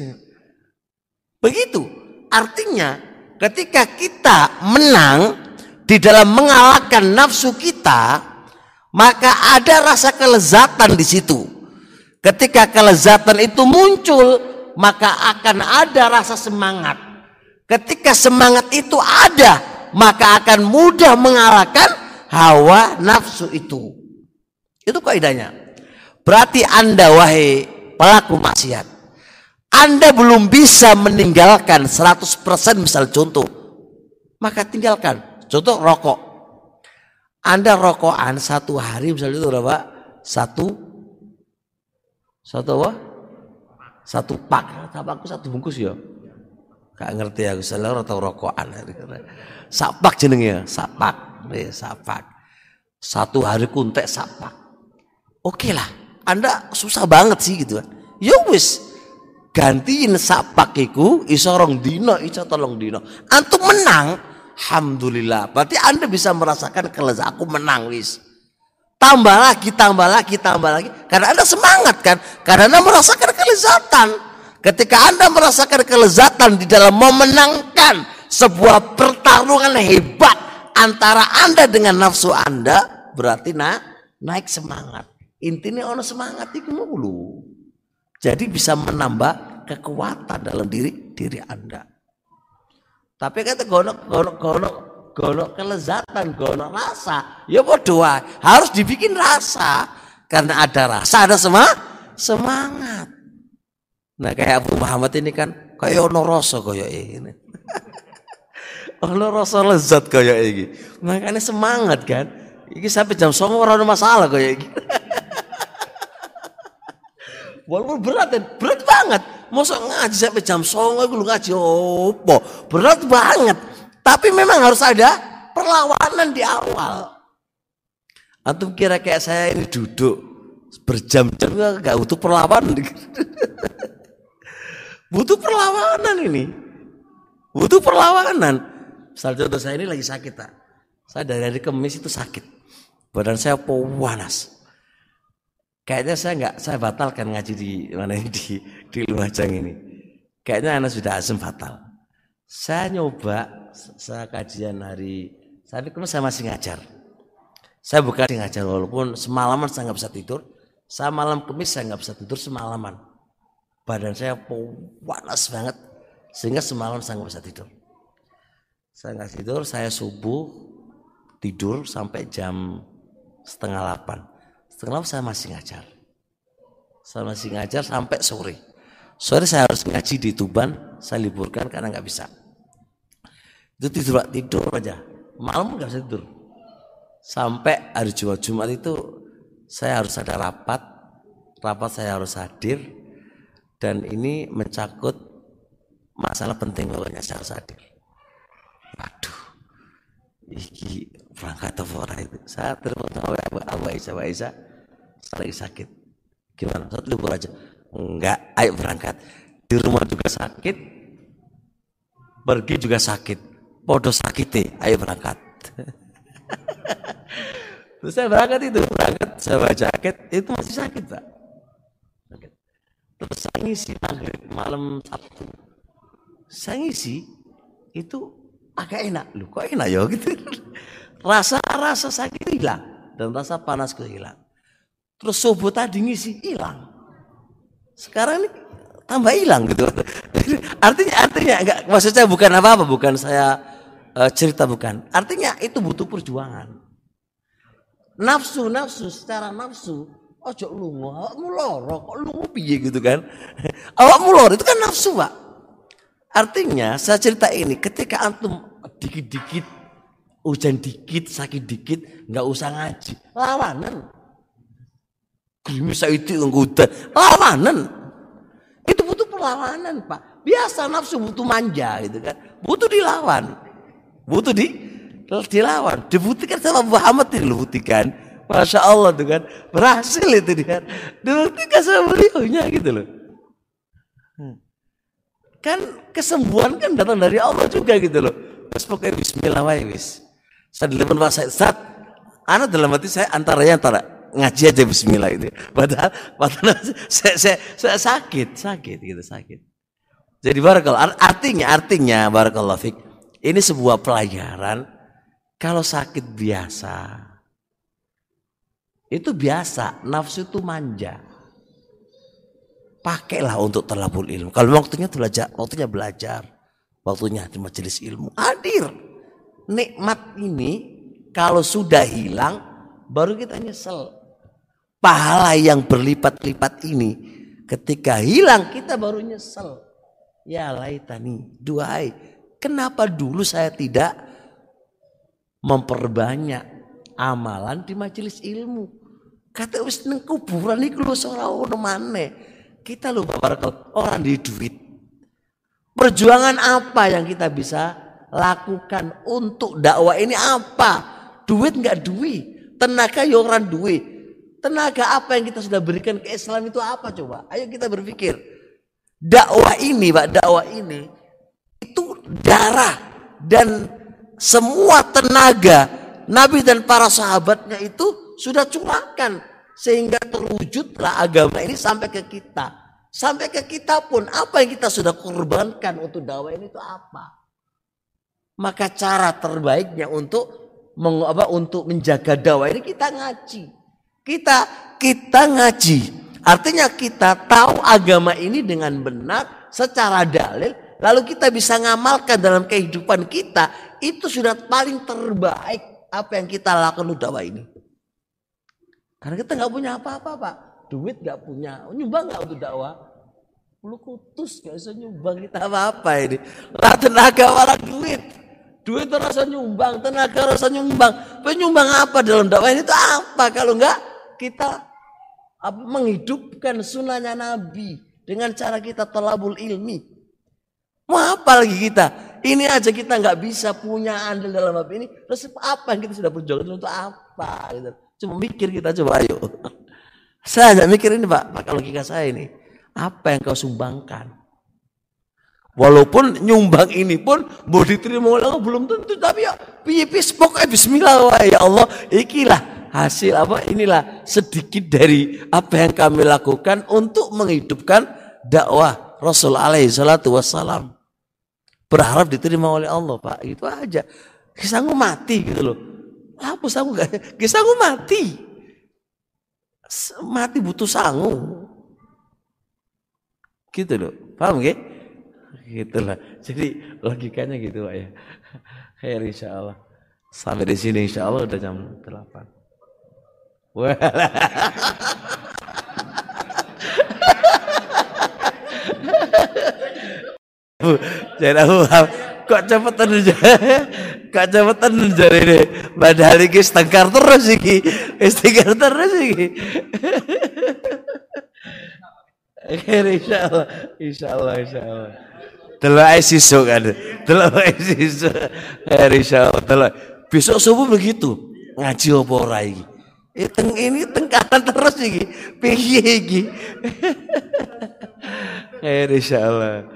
Begitu. Artinya ketika kita menang di dalam mengalahkan nafsu kita, maka ada rasa kelezatan di situ. Ketika kelezatan itu muncul, maka akan ada rasa semangat. Ketika semangat itu ada, maka akan mudah mengalahkan hawa nafsu itu. Itu kaidahnya. Berarti Anda wahai pelaku maksiat, anda belum bisa meninggalkan 100% misal contoh. Maka tinggalkan. Contoh rokok. Anda rokokan satu hari misalnya itu berapa? Satu satu apa? Satu pak. Tabakku satu bungkus ya. Gak ngerti aku selalu atau rokokan. Sapak jenengnya, sapak. Ya, sapak. Satu hari kuntek sapak. Oke lah. Anda susah banget sih gitu kan. Ya wis, gantiin sak pakiku iso rong dino iso tolong dino antum menang alhamdulillah. Berarti anda bisa merasakan kelezatan aku menang wis. Tambah lagi tambah lagi tambah lagi. Karena anda semangat kan? Karena anda merasakan kelezatan. Ketika anda merasakan kelezatan di dalam memenangkan sebuah pertarungan hebat antara anda dengan nafsu anda berarti na naik semangat. Intinya ono semangat itu mulu jadi bisa menambah kekuatan dalam diri diri Anda. Tapi kata gonok gonok gonok gonok kelezatan, gonok rasa. Ya doa harus dibikin rasa. Karena ada rasa, ada semua semangat. Nah kayak Abu Muhammad ini kan kayak ono rasa kayak ini. ono rasa lezat kayak ini. Makanya semangat kan. Ini sampai jam songo orang masalah kayak gini. Walaupun berat dan berat banget. Masa ngaji sampai jam songo lu ngaji opo. Berat banget. Tapi memang harus ada perlawanan di awal. Antum kira kayak saya ini duduk berjam-jam gak butuh perlawanan. butuh perlawanan ini. Butuh perlawanan. Misal contoh saya ini lagi sakit tak. Saya dari hari kemis itu sakit. Badan saya panas kayaknya saya nggak saya batalkan ngaji di mana di di Lumajang ini. Kayaknya anak sudah asem fatal saya nyoba saya kajian hari tapi kemudian saya masih ngajar. Saya bukan ngajar walaupun semalaman saya nggak bisa tidur. Saya malam kemis saya nggak bisa tidur semalaman. Badan saya panas banget sehingga semalam saya nggak bisa tidur. Saya nggak tidur saya subuh tidur sampai jam setengah delapan setelah saya masih ngajar. Saya masih ngajar sampai sore. Sore saya harus ngaji di Tuban, saya liburkan karena nggak bisa. Itu tidur tidur aja. Malam nggak bisa tidur. Sampai hari Jumat Jumat itu saya harus ada rapat, rapat saya harus hadir dan ini mencakut masalah penting pokoknya saya harus hadir. Waduh, iki berangkat itu? Saya terima sama Abu Aisyah, Abu Aisyah lagi sakit. Gimana? Satu libur aja. Enggak. Ayo berangkat. Di rumah juga sakit. Pergi juga sakit. Podo sakit ayo berangkat. Terus saya berangkat itu. Berangkat saya baca jaket. Itu masih sakit pak. Terus saya ngisi maghrib malam sabtu. Saya ngisi itu agak enak. Lu kok enak ya? Gitu. Rasa rasa sakit hilang. Dan rasa panas hilang Terus subuh tadi ngisi hilang. Sekarang ini tambah hilang gitu. artinya artinya enggak maksud saya bukan apa-apa, bukan saya uh, cerita bukan. Artinya itu butuh perjuangan. Nafsu nafsu secara nafsu ojo lungo, awakmu loro kok lungo piye gitu kan. awakmu loro itu kan nafsu, Pak. Artinya saya cerita ini ketika antum dikit-dikit hujan dikit, sakit dikit, nggak usah ngaji. Lawanan bisa itu nggoda. Lawanan. Itu butuh perlawanan, Pak. Biasa nafsu butuh manja gitu kan. Butuh dilawan. Butuh di dilawan. Dibuktikan sama Muhammad ini dibuktikan. Masya Allah tuh kan. Berhasil itu dia. Dibuktikan sama beliaunya gitu loh. Hmm. Kan kesembuhan kan datang dari Allah juga gitu loh. Terus pokoknya bismillah wae wis. Saya telepon Pak Said, anak dalam hati saya antaranya antara ngaji aja bismillah itu. Padahal, padahal saya, saya, saya sakit, sakit gitu, sakit. Jadi barakallah artinya artinya barakallah fik. Ini sebuah pelajaran kalau sakit biasa itu biasa, nafsu itu manja. Pakailah untuk terlabul ilmu. Kalau waktunya belajar, waktunya belajar, waktunya di majelis ilmu, hadir. Nikmat ini kalau sudah hilang baru kita nyesel. Pahala yang berlipat-lipat ini ketika hilang kita baru nyesel. Ya laitani, duhai. Kenapa dulu saya tidak memperbanyak amalan di majelis ilmu? Kata wis neng kuburan iku lho ora ono. Kita lho Bapak orang di duit. Perjuangan apa yang kita bisa lakukan untuk dakwah ini apa? Duit nggak duit, tenaga ya orang duit. Tenaga apa yang kita sudah berikan ke Islam itu apa coba? Ayo kita berpikir. Dakwah ini, Pak, dakwah ini itu darah dan semua tenaga Nabi dan para sahabatnya itu sudah curahkan sehingga terwujudlah agama ini sampai ke kita. Sampai ke kita pun apa yang kita sudah korbankan untuk dakwah ini itu apa? Maka cara terbaiknya untuk apa, untuk menjaga dakwah ini kita ngaji. Kita kita ngaji. Artinya kita tahu agama ini dengan benar secara dalil lalu kita bisa ngamalkan dalam kehidupan kita itu sudah paling terbaik apa yang kita lakukan dakwah ini. Karena kita nggak punya apa-apa pak. Duit nggak punya. Nyumbang nggak untuk dakwah? Lu kutus gak bisa nyumbang kita apa-apa ini. Lah tenaga malah duit. Duit rasa nyumbang, tenaga rasa nyumbang. Penyumbang apa dalam dakwah ini itu apa? Kalau enggak kita menghidupkan sunnahnya Nabi dengan cara kita telabul ilmi. Mau apa lagi kita? Ini aja kita nggak bisa punya andil dalam hal ini. Terus apa yang kita sudah perjuangkan untuk apa? Gitu. Cuma mikir kita coba ayo. Saya tidak mikir ini Pak, pakai logika saya ini. Apa yang kau sumbangkan? Walaupun nyumbang ini pun mau diterima oleh Allah belum tentu tapi ya piye pokoknya bismillah ya Allah ikilah hasil apa inilah sedikit dari apa yang kami lakukan untuk menghidupkan dakwah Rasul alaihi salatu wassalam berharap diterima oleh Allah Pak itu aja kisahmu mati gitu loh apa sangu gak? Sangu mati. Mati butuh sangu. Gitu loh. Paham gak? Gitu lah. Jadi logikanya gitu Pak ya. Khair insya Allah. Sampai di sini insya Allah udah jam 8. Jangan aku kok cepetan aja kok cepetan jare ini padahal iki setengkar terus iki setengkar terus iki insyaallah insyaallah insyaallah Delok ae sesuk kan. Delok ae sesuk. Insyaallah delok. Besok subuh begitu. Ngaji apa ora iki? Teng ini tengkaran terus iki. Piye iki? Insyaallah.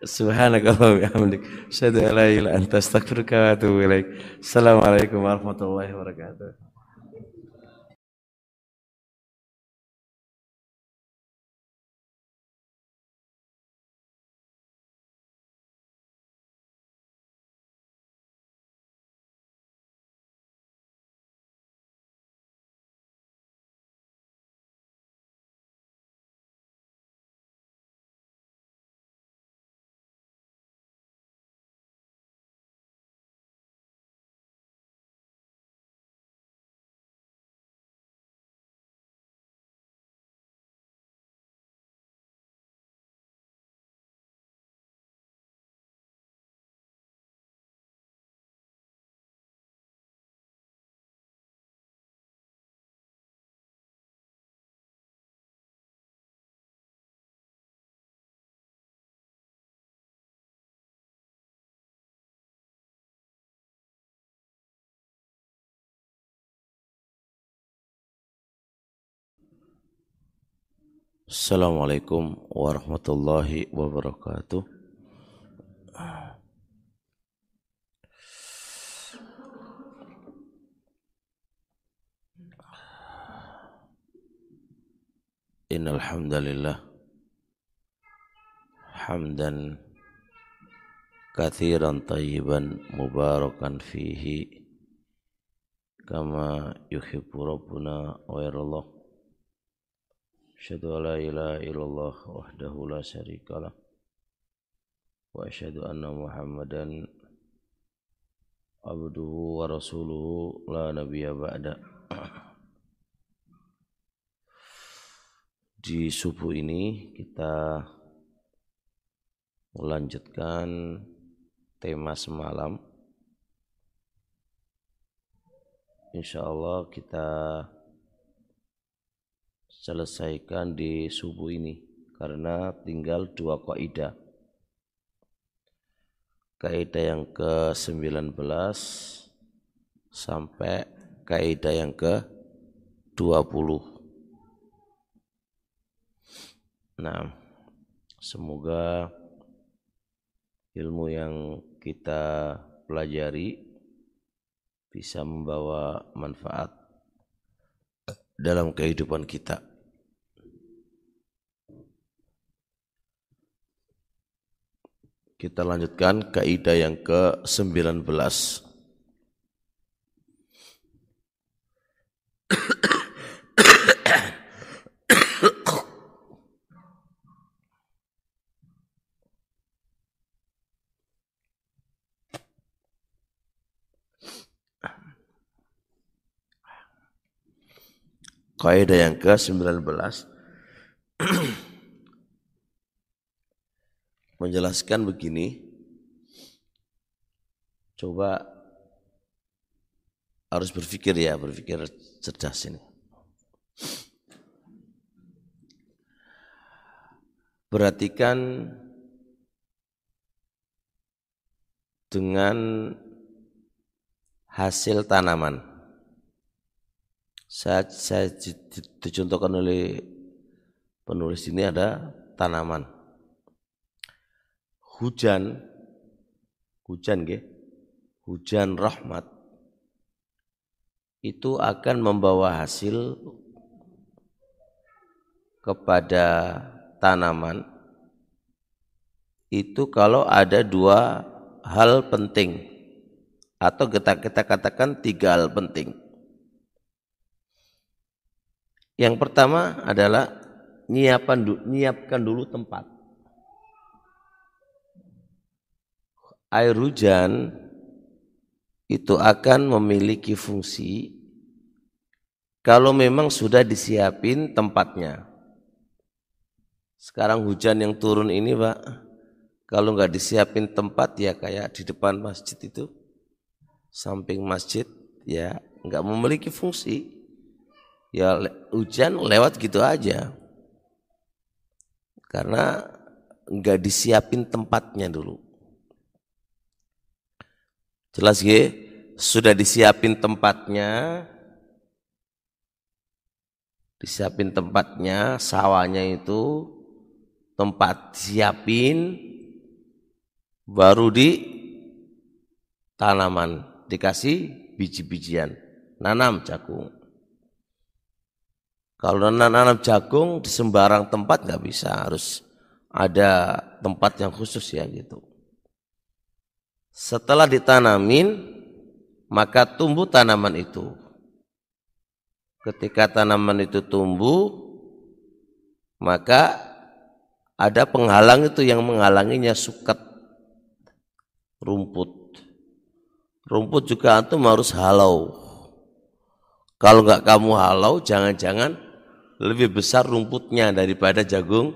Subhanakallah bihamdik. Asyhadu an la ilaha illa anta astaghfiruka wa atubu ilaik. Assalamualaikum warahmatullahi wabarakatuh. Assalamualaikum warahmatullahi wabarakatuh. Innal hamdalillah hamdan kathiran tayyiban mubarakan fihi. Kama yuhibbu rabbuna wa An la ilaha illallah wahdahu la syarikalah wa asyhadu anna Muhammadan abduhu wa rasuluhu la nabiyya ba'da. Di subuh ini kita melanjutkan tema semalam. Insya Allah kita selesaikan di subuh ini karena tinggal dua kaidah. Kaidah yang ke-19 sampai kaidah yang ke-20. Nah, semoga ilmu yang kita pelajari bisa membawa manfaat dalam kehidupan kita. Kita lanjutkan kaidah yang ke-19. Kaidah yang ke-19 menjelaskan begini. Coba harus berpikir ya, berpikir cerdas ini. Perhatikan dengan hasil tanaman. Saya, saya dicontohkan oleh penulis ini ada tanaman hujan. Hujan ge, hujan rahmat. Itu akan membawa hasil kepada tanaman. Itu kalau ada dua hal penting. Atau kita, kita katakan tiga hal penting. Yang pertama adalah nyiapkan, nyiapkan dulu tempat. Air hujan itu akan memiliki fungsi kalau memang sudah disiapin tempatnya. Sekarang hujan yang turun ini Pak, kalau nggak disiapin tempat ya kayak di depan masjid itu, samping masjid ya nggak memiliki fungsi. Ya hujan lewat gitu aja. Karena nggak disiapin tempatnya dulu. Jelas ya? Sudah disiapin tempatnya. Disiapin tempatnya, sawahnya itu tempat siapin baru di tanaman. Dikasih biji-bijian. Nanam jagung. Kalau nanam jagung di sembarang tempat nggak bisa. Harus ada tempat yang khusus ya gitu setelah ditanamin, maka tumbuh tanaman itu. Ketika tanaman itu tumbuh, maka ada penghalang itu yang menghalanginya suket rumput. Rumput juga antum harus halau. Kalau nggak kamu halau, jangan-jangan lebih besar rumputnya daripada jagung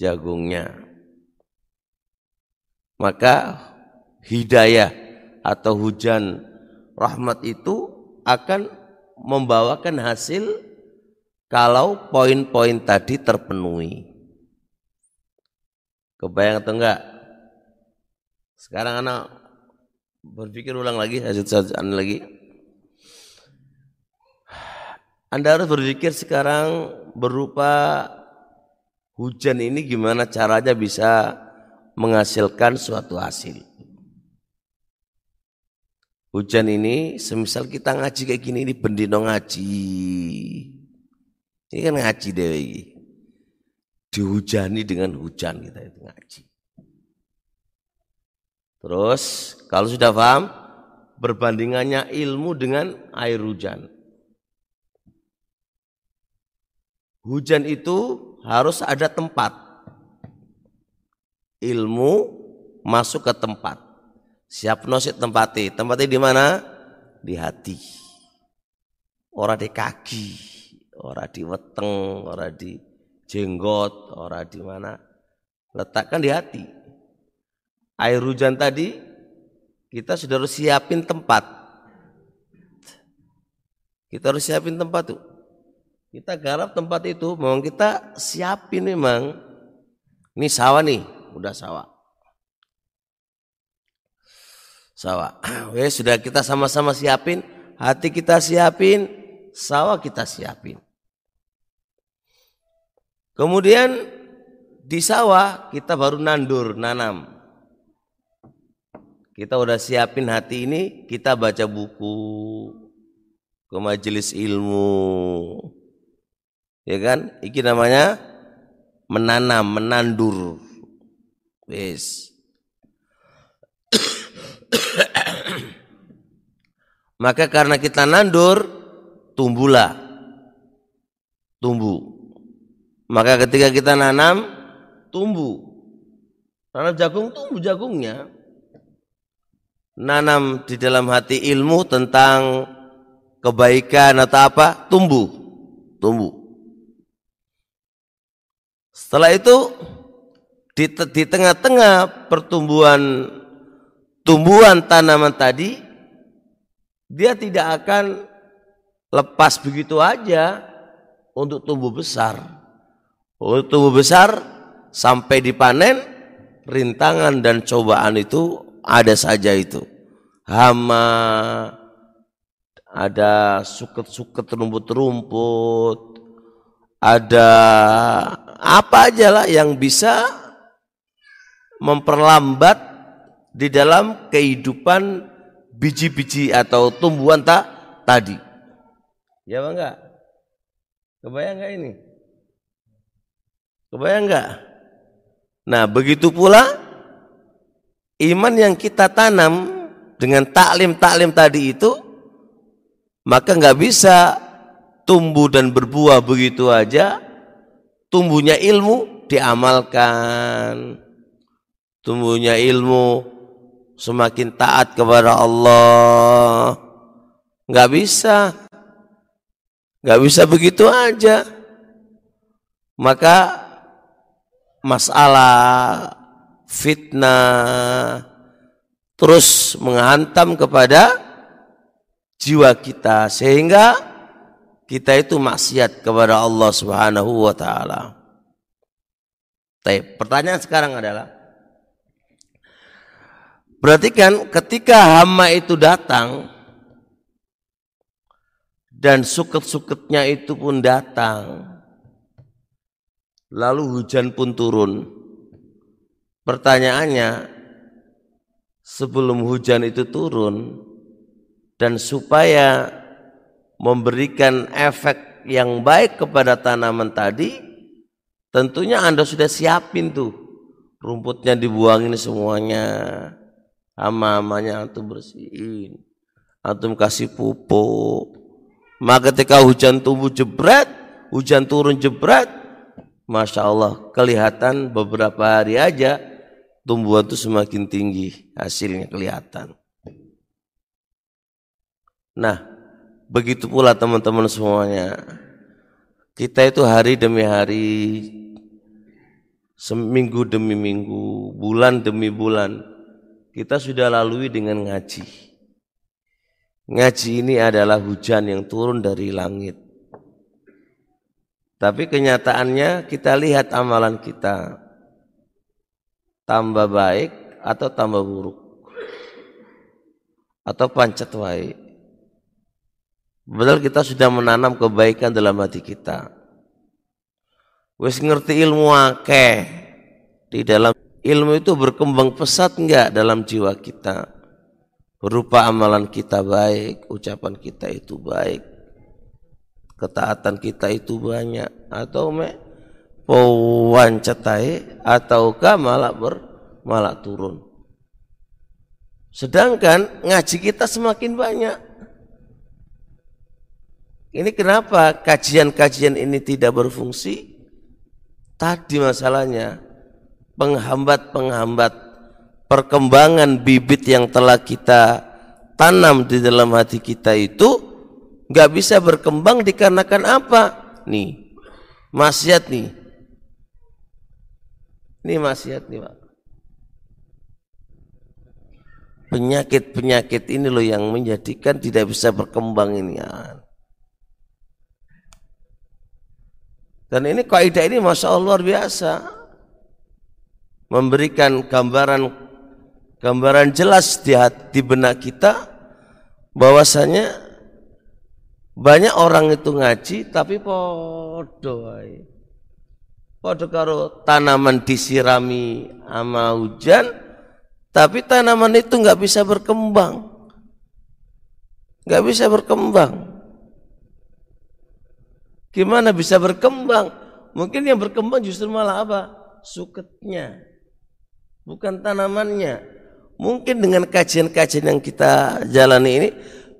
jagungnya. Maka hidayah atau hujan rahmat itu akan membawakan hasil kalau poin-poin tadi terpenuhi. Kebayang atau enggak? Sekarang anak berpikir ulang lagi, hasil lagi. Anda harus berpikir sekarang berupa hujan ini gimana caranya bisa menghasilkan suatu hasil. Hujan ini semisal kita ngaji kayak gini ini bendino ngaji. Ini kan ngaji dewi. Dihujani dengan hujan kita itu ngaji. Terus kalau sudah paham berbandingannya ilmu dengan air hujan. Hujan itu harus ada tempat. Ilmu masuk ke tempat. Siap nosit tempati. Tempatnya di mana? Di hati. Orang di kaki, orang di weteng, orang di jenggot, orang di mana? Letakkan di hati. Air hujan tadi kita sudah harus siapin tempat. Kita harus siapin tempat tuh. Kita garap tempat itu, memang kita siapin memang. Ini sawah nih, udah sawah sawah. Wes sudah kita sama-sama siapin, hati kita siapin, sawah kita siapin. Kemudian di sawah kita baru nandur, nanam. Kita udah siapin hati ini, kita baca buku ke majelis ilmu. Ya kan? Iki namanya menanam, menandur. Wes. Maka karena kita nandur, tumbuhlah. Tumbuh. Maka ketika kita nanam, tumbuh. Nanam jagung, tumbuh jagungnya. Nanam di dalam hati ilmu tentang kebaikan atau apa, tumbuh. Tumbuh. Setelah itu, di, tengah-tengah pertumbuhan tumbuhan tanaman tadi dia tidak akan lepas begitu aja untuk tumbuh besar. Untuk tumbuh besar sampai dipanen rintangan dan cobaan itu ada saja itu. Hama ada suket-suket rumput-rumput, ada apa aja lah yang bisa memperlambat di dalam kehidupan biji-biji atau tumbuhan tak tadi. Ya bang enggak? Kebayang enggak ini? Kebayang enggak? Nah begitu pula iman yang kita tanam dengan taklim-taklim tadi itu maka enggak bisa tumbuh dan berbuah begitu aja tumbuhnya ilmu diamalkan tumbuhnya ilmu semakin taat kepada Allah. Nggak bisa. Nggak bisa begitu aja. Maka masalah fitnah terus menghantam kepada jiwa kita sehingga kita itu maksiat kepada Allah Subhanahu wa taala. Pertanyaan sekarang adalah Berarti kan ketika hama itu datang dan suket-suketnya itu pun datang, lalu hujan pun turun. Pertanyaannya, sebelum hujan itu turun dan supaya memberikan efek yang baik kepada tanaman tadi, tentunya Anda sudah siapin tuh rumputnya dibuangin semuanya Hama-hamanya antum bersihin. Antum kasih pupuk. Maka ketika hujan tumbuh jebret, hujan turun jebret, Masya Allah kelihatan beberapa hari aja tumbuhan itu semakin tinggi hasilnya kelihatan. Nah, begitu pula teman-teman semuanya. Kita itu hari demi hari, seminggu demi minggu, bulan demi bulan, kita sudah lalui dengan ngaji. Ngaji ini adalah hujan yang turun dari langit. Tapi kenyataannya kita lihat amalan kita tambah baik atau tambah buruk atau pancet baik. Padahal kita sudah menanam kebaikan dalam hati kita. wis ngerti ilmu akeh di dalam ilmu itu berkembang pesat enggak dalam jiwa kita? Berupa amalan kita baik ucapan kita itu baik ketaatan kita itu banyak atau me pawan cetai ataukah malah ber malah turun? Sedangkan ngaji kita semakin banyak. Ini kenapa kajian-kajian ini tidak berfungsi? Tadi masalahnya penghambat-penghambat perkembangan bibit yang telah kita tanam di dalam hati kita itu nggak bisa berkembang dikarenakan apa? Nih, maksiat nih. Ini maksiat nih, Pak. Penyakit-penyakit ini loh yang menjadikan tidak bisa berkembang ini ya. Dan ini kaidah ini masya Allah luar biasa, memberikan gambaran gambaran jelas di hati benak kita bahwasanya banyak orang itu ngaji tapi podo podo karo tanaman disirami ama hujan tapi tanaman itu nggak bisa berkembang nggak bisa berkembang Gimana bisa berkembang? Mungkin yang berkembang justru malah apa? Suketnya. Bukan tanamannya. Mungkin dengan kajian-kajian yang kita jalani ini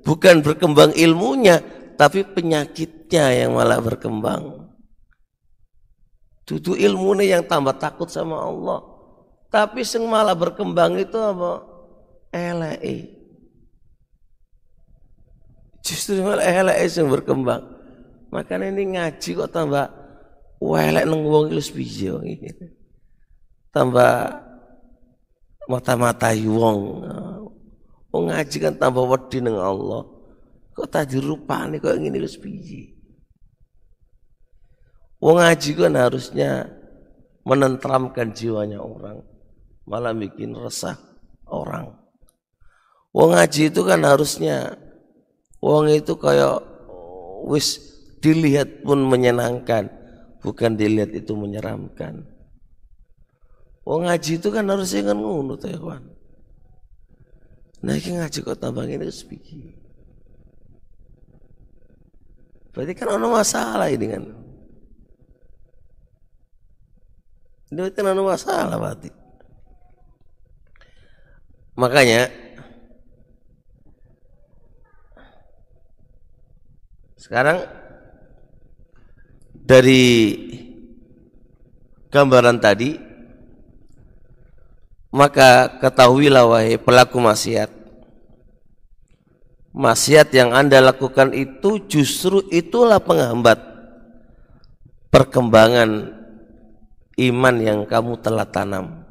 bukan berkembang ilmunya, tapi penyakitnya yang malah berkembang. Tutu ilmunya yang tambah takut sama Allah. Tapi sing malah berkembang itu apa? Elai. Justru malah elai yang berkembang. Makanya ini ngaji kok tambah welek nang wong iki Tambah mata-mata wong. Wong ngaji kan tambah wedi nang Allah. Kok tadi rupane kok ngene wis piye? Wong ngaji kan harusnya menentramkan jiwanya orang, malah bikin resah orang. Wong ngaji itu kan harusnya wong itu kayak wis dilihat pun menyenangkan bukan dilihat itu menyeramkan Oh ngaji itu kan harusnya kan ngono ya kawan. Nah ini ngaji kok tambah ini sepiki. Berarti kan ada masalah ini kan. Ini kan ada masalah berarti. Makanya sekarang dari gambaran tadi maka ketahuilah wahai pelaku maksiat. Maksiat yang anda lakukan itu justru itulah penghambat perkembangan iman yang kamu telah tanam.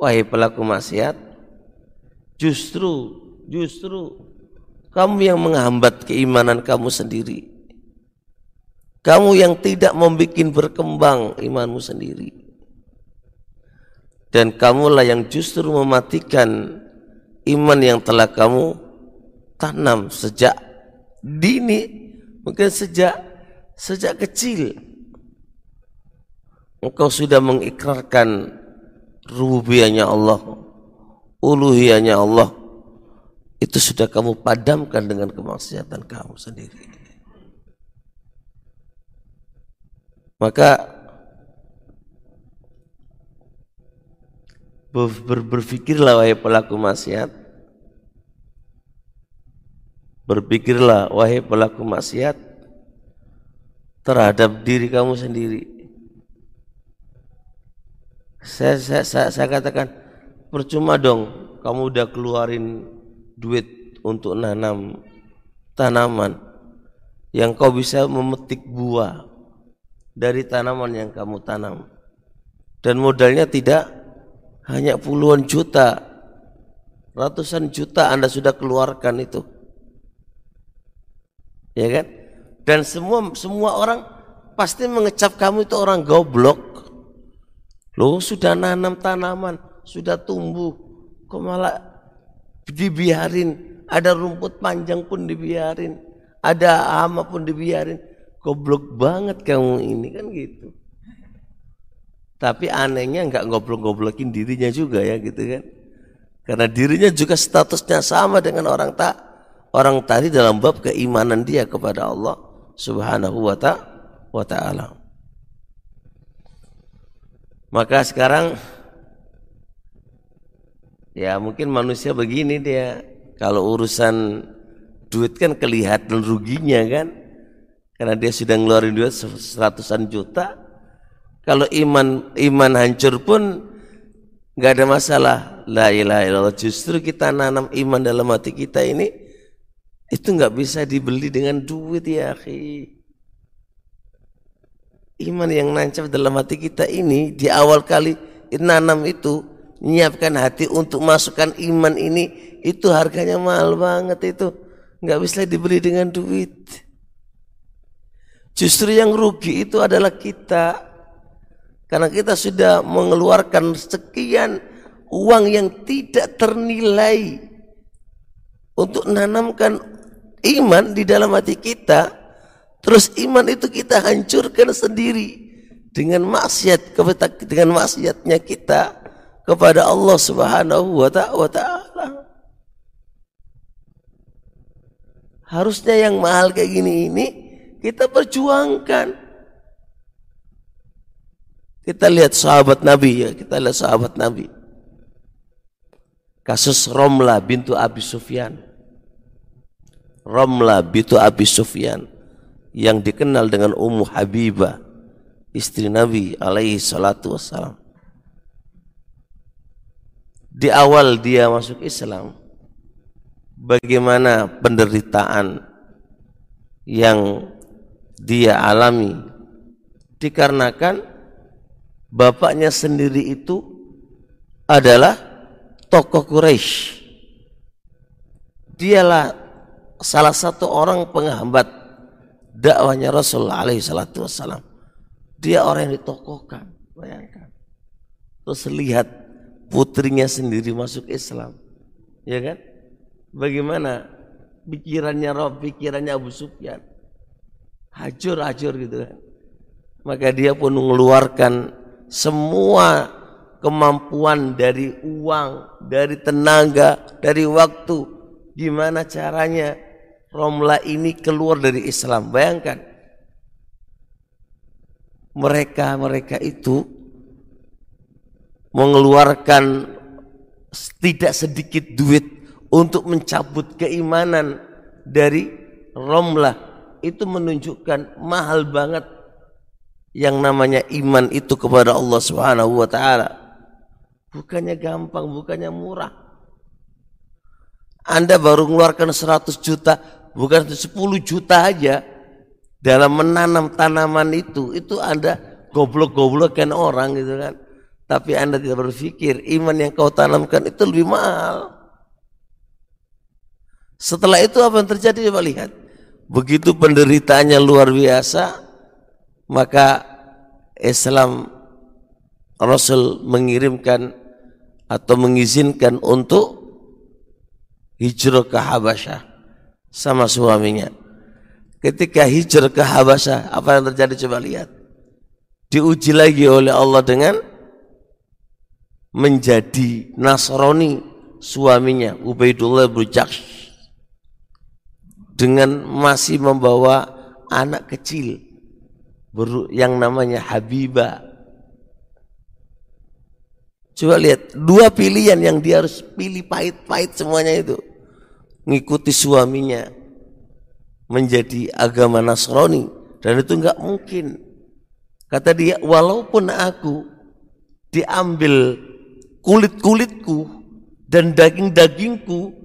Wahai pelaku maksiat justru justru kamu yang menghambat keimanan kamu sendiri. Kamu yang tidak membuat berkembang imanmu sendiri. Dan kamulah yang justru mematikan iman yang telah kamu tanam sejak dini, mungkin sejak sejak kecil. Engkau sudah mengikrarkan rububiyahnya Allah, uluhiyahnya Allah. Itu sudah kamu padamkan dengan kemaksiatan kamu sendiri. Maka ber berpikirlah wahai pelaku maksiat Berpikirlah wahai pelaku maksiat terhadap diri kamu sendiri. Saya, saya, saya, saya katakan percuma dong kamu udah keluarin duit untuk nanam tanaman yang kau bisa memetik buah dari tanaman yang kamu tanam. Dan modalnya tidak hanya puluhan juta, ratusan juta Anda sudah keluarkan itu. Ya kan? Dan semua semua orang pasti mengecap kamu itu orang goblok. Loh sudah nanam tanaman, sudah tumbuh, kok malah dibiarin, ada rumput panjang pun dibiarin, ada hama pun dibiarin goblok banget kamu ini kan gitu. Tapi anehnya nggak goblok-goblokin dirinya juga ya gitu kan. Karena dirinya juga statusnya sama dengan orang tak orang tadi dalam bab keimanan dia kepada Allah Subhanahu wa taala. Maka sekarang ya mungkin manusia begini dia kalau urusan duit kan kelihatan ruginya kan karena dia sudah ngeluarin duit seratusan juta kalau iman iman hancur pun nggak ada masalah. La ilaha illallah. Justru kita nanam iman dalam hati kita ini itu nggak bisa dibeli dengan duit ya akhi. Iman yang nancap dalam hati kita ini di awal kali nanam itu menyiapkan hati untuk masukkan iman ini itu harganya mahal banget itu. Nggak bisa dibeli dengan duit. Justru yang rugi itu adalah kita. Karena kita sudah mengeluarkan sekian uang yang tidak ternilai untuk menanamkan iman di dalam hati kita. Terus iman itu kita hancurkan sendiri dengan maksiat dengan maksiatnya kita kepada Allah Subhanahu wa taala. Harusnya yang mahal kayak gini ini kita perjuangkan. Kita lihat sahabat Nabi ya, kita lihat sahabat Nabi. Kasus Romla bintu Abi Sufyan. Romla bintu Abi Sufyan yang dikenal dengan Ummu Habibah, istri Nabi alaihi salatu wassalam. Di awal dia masuk Islam, bagaimana penderitaan yang dia alami dikarenakan bapaknya sendiri itu adalah tokoh Quraisy. Dialah salah satu orang penghambat dakwahnya Rasulullah alaihi salatu wassalam. Dia orang yang ditokohkan, bayangkan. Terus lihat putrinya sendiri masuk Islam. Ya kan? Bagaimana pikirannya Rob, pikirannya Abu Sufyan hajur-hajur gitu kan. Maka dia pun mengeluarkan semua kemampuan dari uang, dari tenaga, dari waktu. Gimana caranya Romla ini keluar dari Islam? Bayangkan. Mereka-mereka itu mengeluarkan tidak sedikit duit untuk mencabut keimanan dari Romlah itu menunjukkan mahal banget yang namanya iman itu kepada Allah Subhanahu wa taala. Bukannya gampang, bukannya murah. Anda baru mengeluarkan 100 juta, bukan 10 juta aja dalam menanam tanaman itu, itu Anda goblok-goblokkan orang gitu kan. Tapi Anda tidak berpikir iman yang kau tanamkan itu lebih mahal. Setelah itu apa yang terjadi coba lihat. Begitu penderitaannya luar biasa, maka Islam Rasul mengirimkan atau mengizinkan untuk hijrah ke Habasyah sama suaminya. Ketika hijrah ke Habasyah, apa yang terjadi coba lihat. Diuji lagi oleh Allah dengan menjadi Nasrani suaminya Ubaidullah bin dengan masih membawa anak kecil yang namanya Habibah. Coba lihat dua pilihan yang dia harus pilih pahit-pahit semuanya itu. Ngikuti suaminya menjadi agama Nasrani dan itu enggak mungkin. Kata dia, walaupun aku diambil kulit-kulitku dan daging-dagingku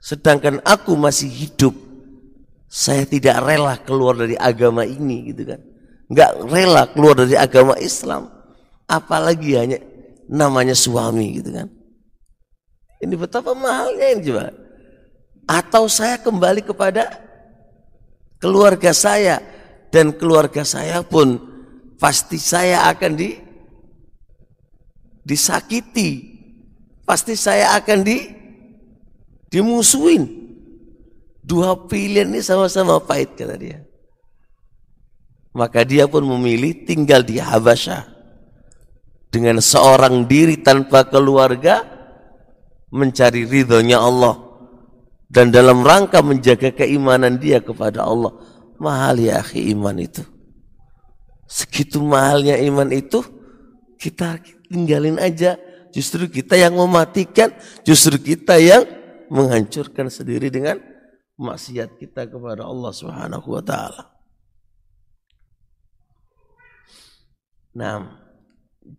Sedangkan aku masih hidup, saya tidak rela keluar dari agama ini gitu kan. Enggak rela keluar dari agama Islam. Apalagi hanya namanya suami gitu kan. Ini betapa mahalnya ini coba. Atau saya kembali kepada keluarga saya dan keluarga saya pun pasti saya akan di disakiti. Pasti saya akan di dimusuhin. Dua pilihan ini sama-sama pahit kata dia. Maka dia pun memilih tinggal di Habasyah dengan seorang diri tanpa keluarga mencari ridhonya Allah dan dalam rangka menjaga keimanan dia kepada Allah. Mahal ya akhi iman itu. Segitu mahalnya iman itu kita tinggalin aja. Justru kita yang mematikan, justru kita yang menghancurkan sendiri dengan maksiat kita kepada Allah Subhanahu wa taala. Nah,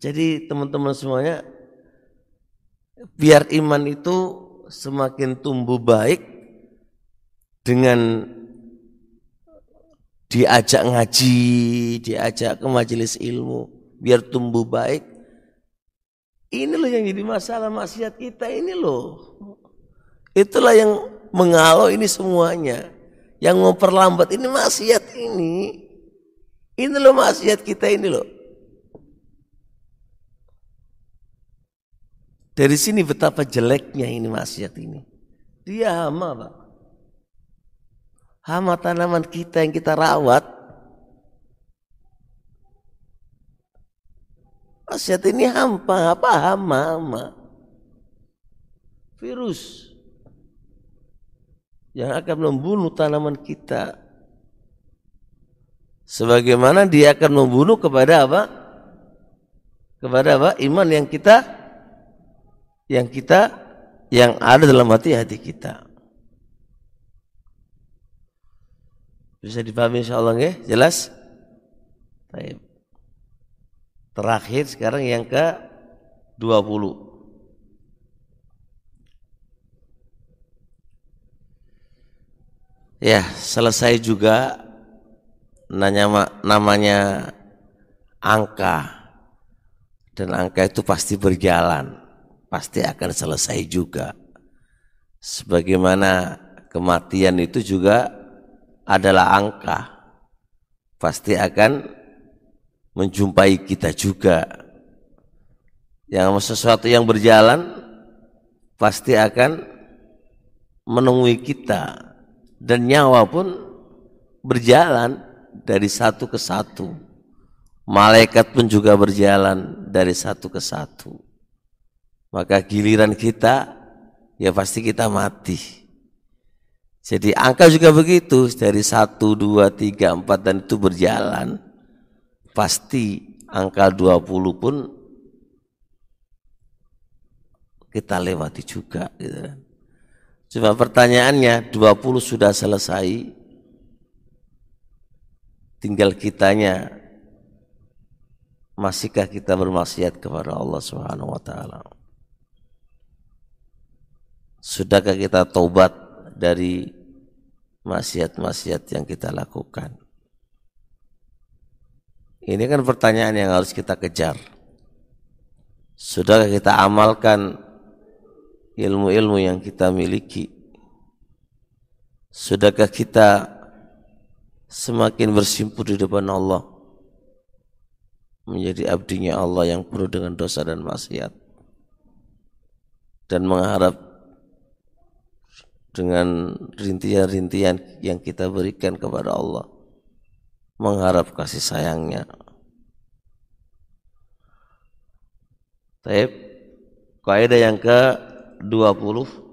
jadi teman-teman semuanya biar iman itu semakin tumbuh baik dengan diajak ngaji, diajak ke majelis ilmu, biar tumbuh baik. Ini loh yang jadi masalah maksiat kita ini loh. Itulah yang mengalau ini semuanya. Yang memperlambat ini maksiat ini. Ini loh maksiat kita ini loh. Dari sini betapa jeleknya ini maksiat ini. Dia hama pak. Hama tanaman kita yang kita rawat. Maksiat ini hampa, apa hama, hama. Virus yang akan membunuh tanaman kita. Sebagaimana dia akan membunuh kepada apa? Kepada apa? Iman yang kita yang kita yang ada dalam hati-hati kita. Bisa dipahami insyaallah nggih? Jelas? Baik. Terakhir sekarang yang ke 20. Ya, selesai juga nanya namanya angka. Dan angka itu pasti berjalan pasti akan selesai juga. Sebagaimana kematian itu juga adalah angka, pasti akan menjumpai kita juga. Yang sesuatu yang berjalan pasti akan menemui kita dan nyawa pun berjalan dari satu ke satu. Malaikat pun juga berjalan dari satu ke satu maka giliran kita ya pasti kita mati. Jadi angka juga begitu dari satu dua tiga empat dan itu berjalan pasti angka 20 pun kita lewati juga gitu kan. Cuma pertanyaannya 20 sudah selesai tinggal kitanya masihkah kita bermaksiat kepada Allah Subhanahu wa taala. Sudahkah kita taubat dari maksiat-maksiat yang kita lakukan? Ini kan pertanyaan yang harus kita kejar. Sudahkah kita amalkan ilmu-ilmu yang kita miliki? Sudahkah kita semakin bersimpuh di depan Allah? Menjadi abdinya Allah yang penuh dengan dosa dan maksiat. Dan mengharap dengan rintian-rintian yang kita berikan kepada Allah. Mengharap kasih sayangnya. Taib. Kaidah yang ke 20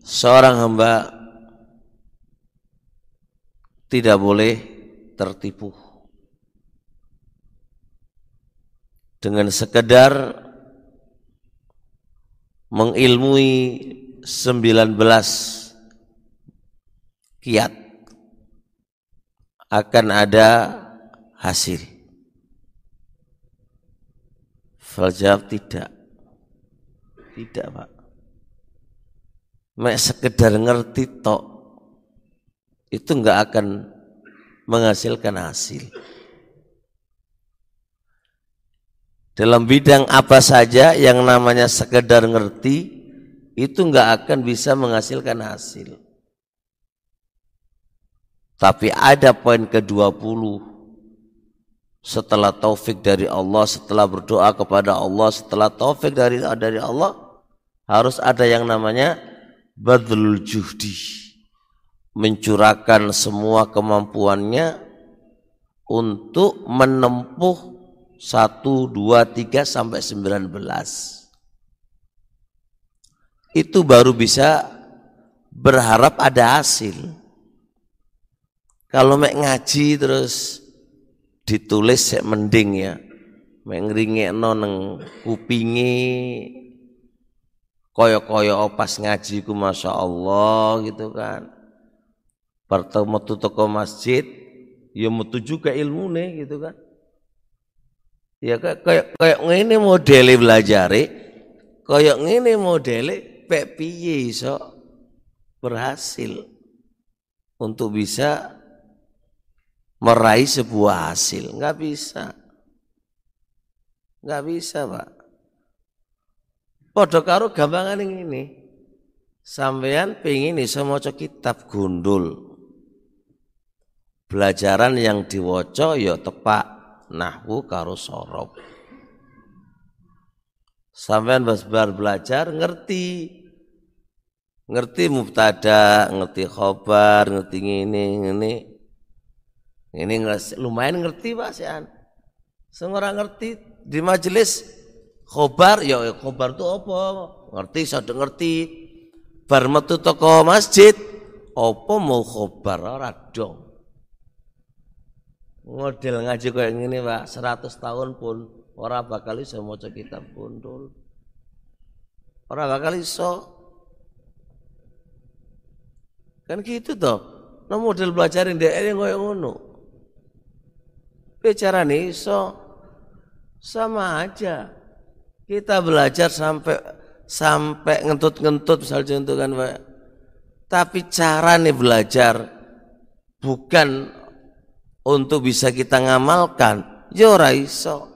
seorang hamba tidak boleh tertipu dengan sekedar mengilmui 19 kiat akan ada hasil. Faljawab tidak. Tidak, Pak. Mek sekedar ngerti tok itu enggak akan menghasilkan hasil. Dalam bidang apa saja yang namanya sekedar ngerti itu nggak akan bisa menghasilkan hasil. Tapi ada poin ke-20 setelah taufik dari Allah, setelah berdoa kepada Allah, setelah taufik dari dari Allah harus ada yang namanya badlul juhdi. mencurahkan semua kemampuannya untuk menempuh 1, 2, 3 sampai 19. Itu baru bisa berharap ada hasil. Kalau mek ngaji terus ditulis sek mending ya. Mek ngringekno nang kupingi koyo-koyo pas ngaji ku Masya Allah gitu kan. Pertemu tuh toko masjid ya mutu juga ilmu nih gitu kan. Ya kayak kayak ngene modele belajare kayak ngene modele pek piye iso berhasil untuk bisa meraih sebuah hasil nggak bisa nggak bisa pak Padha karo gampangan ini. Sampean pengen iso maca kitab gundul. Belajaran yang diwoco ya tepak nahwu karo sorob. Sampean bar belajar ngerti. Ngerti mubtada, ngerti khobar, ngerti ini, ini. Ini lumayan ngerti Pak Sian. Semua ngerti. Di majelis khobar ya, ya khobar itu apa? Ngerti sadek ngerti. Bar metu toko masjid apa mau khobar? Ora dong. Model ngaji kayak gini Pak 100 tahun pun ora bakal iso maca kitab bundul ora bakal iso. Kan gitu toh. Nah model belajarin dia yang ngono bicara nih iso sama aja kita belajar sampai sampai ngentut-ngentut misalnya contoh kan Pak. Tapi cara nih belajar bukan untuk bisa kita ngamalkan. Yo raiso.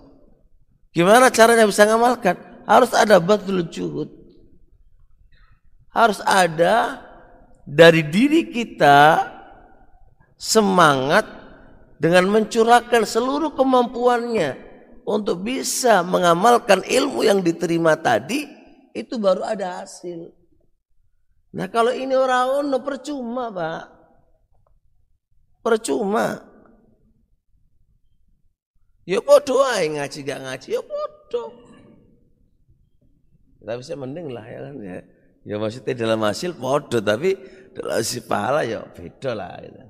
Gimana caranya bisa ngamalkan? Harus ada batul juhud. Harus ada dari diri kita semangat dengan mencurahkan seluruh kemampuannya untuk bisa mengamalkan ilmu yang diterima tadi itu baru ada hasil. Nah kalau ini orang ono percuma pak, percuma. Ya bodoh aja ngaji gak ngaji ya bodoh. Tapi saya mending lah ya kan ya. Ya maksudnya dalam hasil bodoh tapi dalam si pahala ya beda lah. Gitu.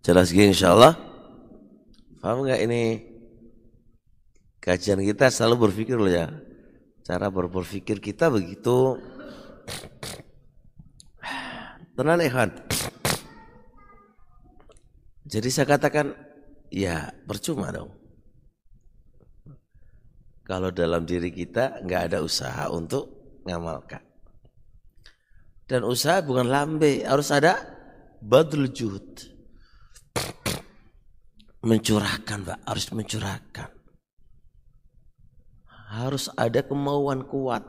Jelas gini insya Allah. Paham nggak ini? Kajian kita selalu berpikir loh ya. Cara berpikir kita begitu. Tenang Ehan. Jadi saya katakan, ya percuma dong. Kalau dalam diri kita nggak ada usaha untuk ngamalkan. Dan usaha bukan lambe, harus ada badul juhud mencurahkan Pak, harus mencurahkan. Harus ada kemauan kuat.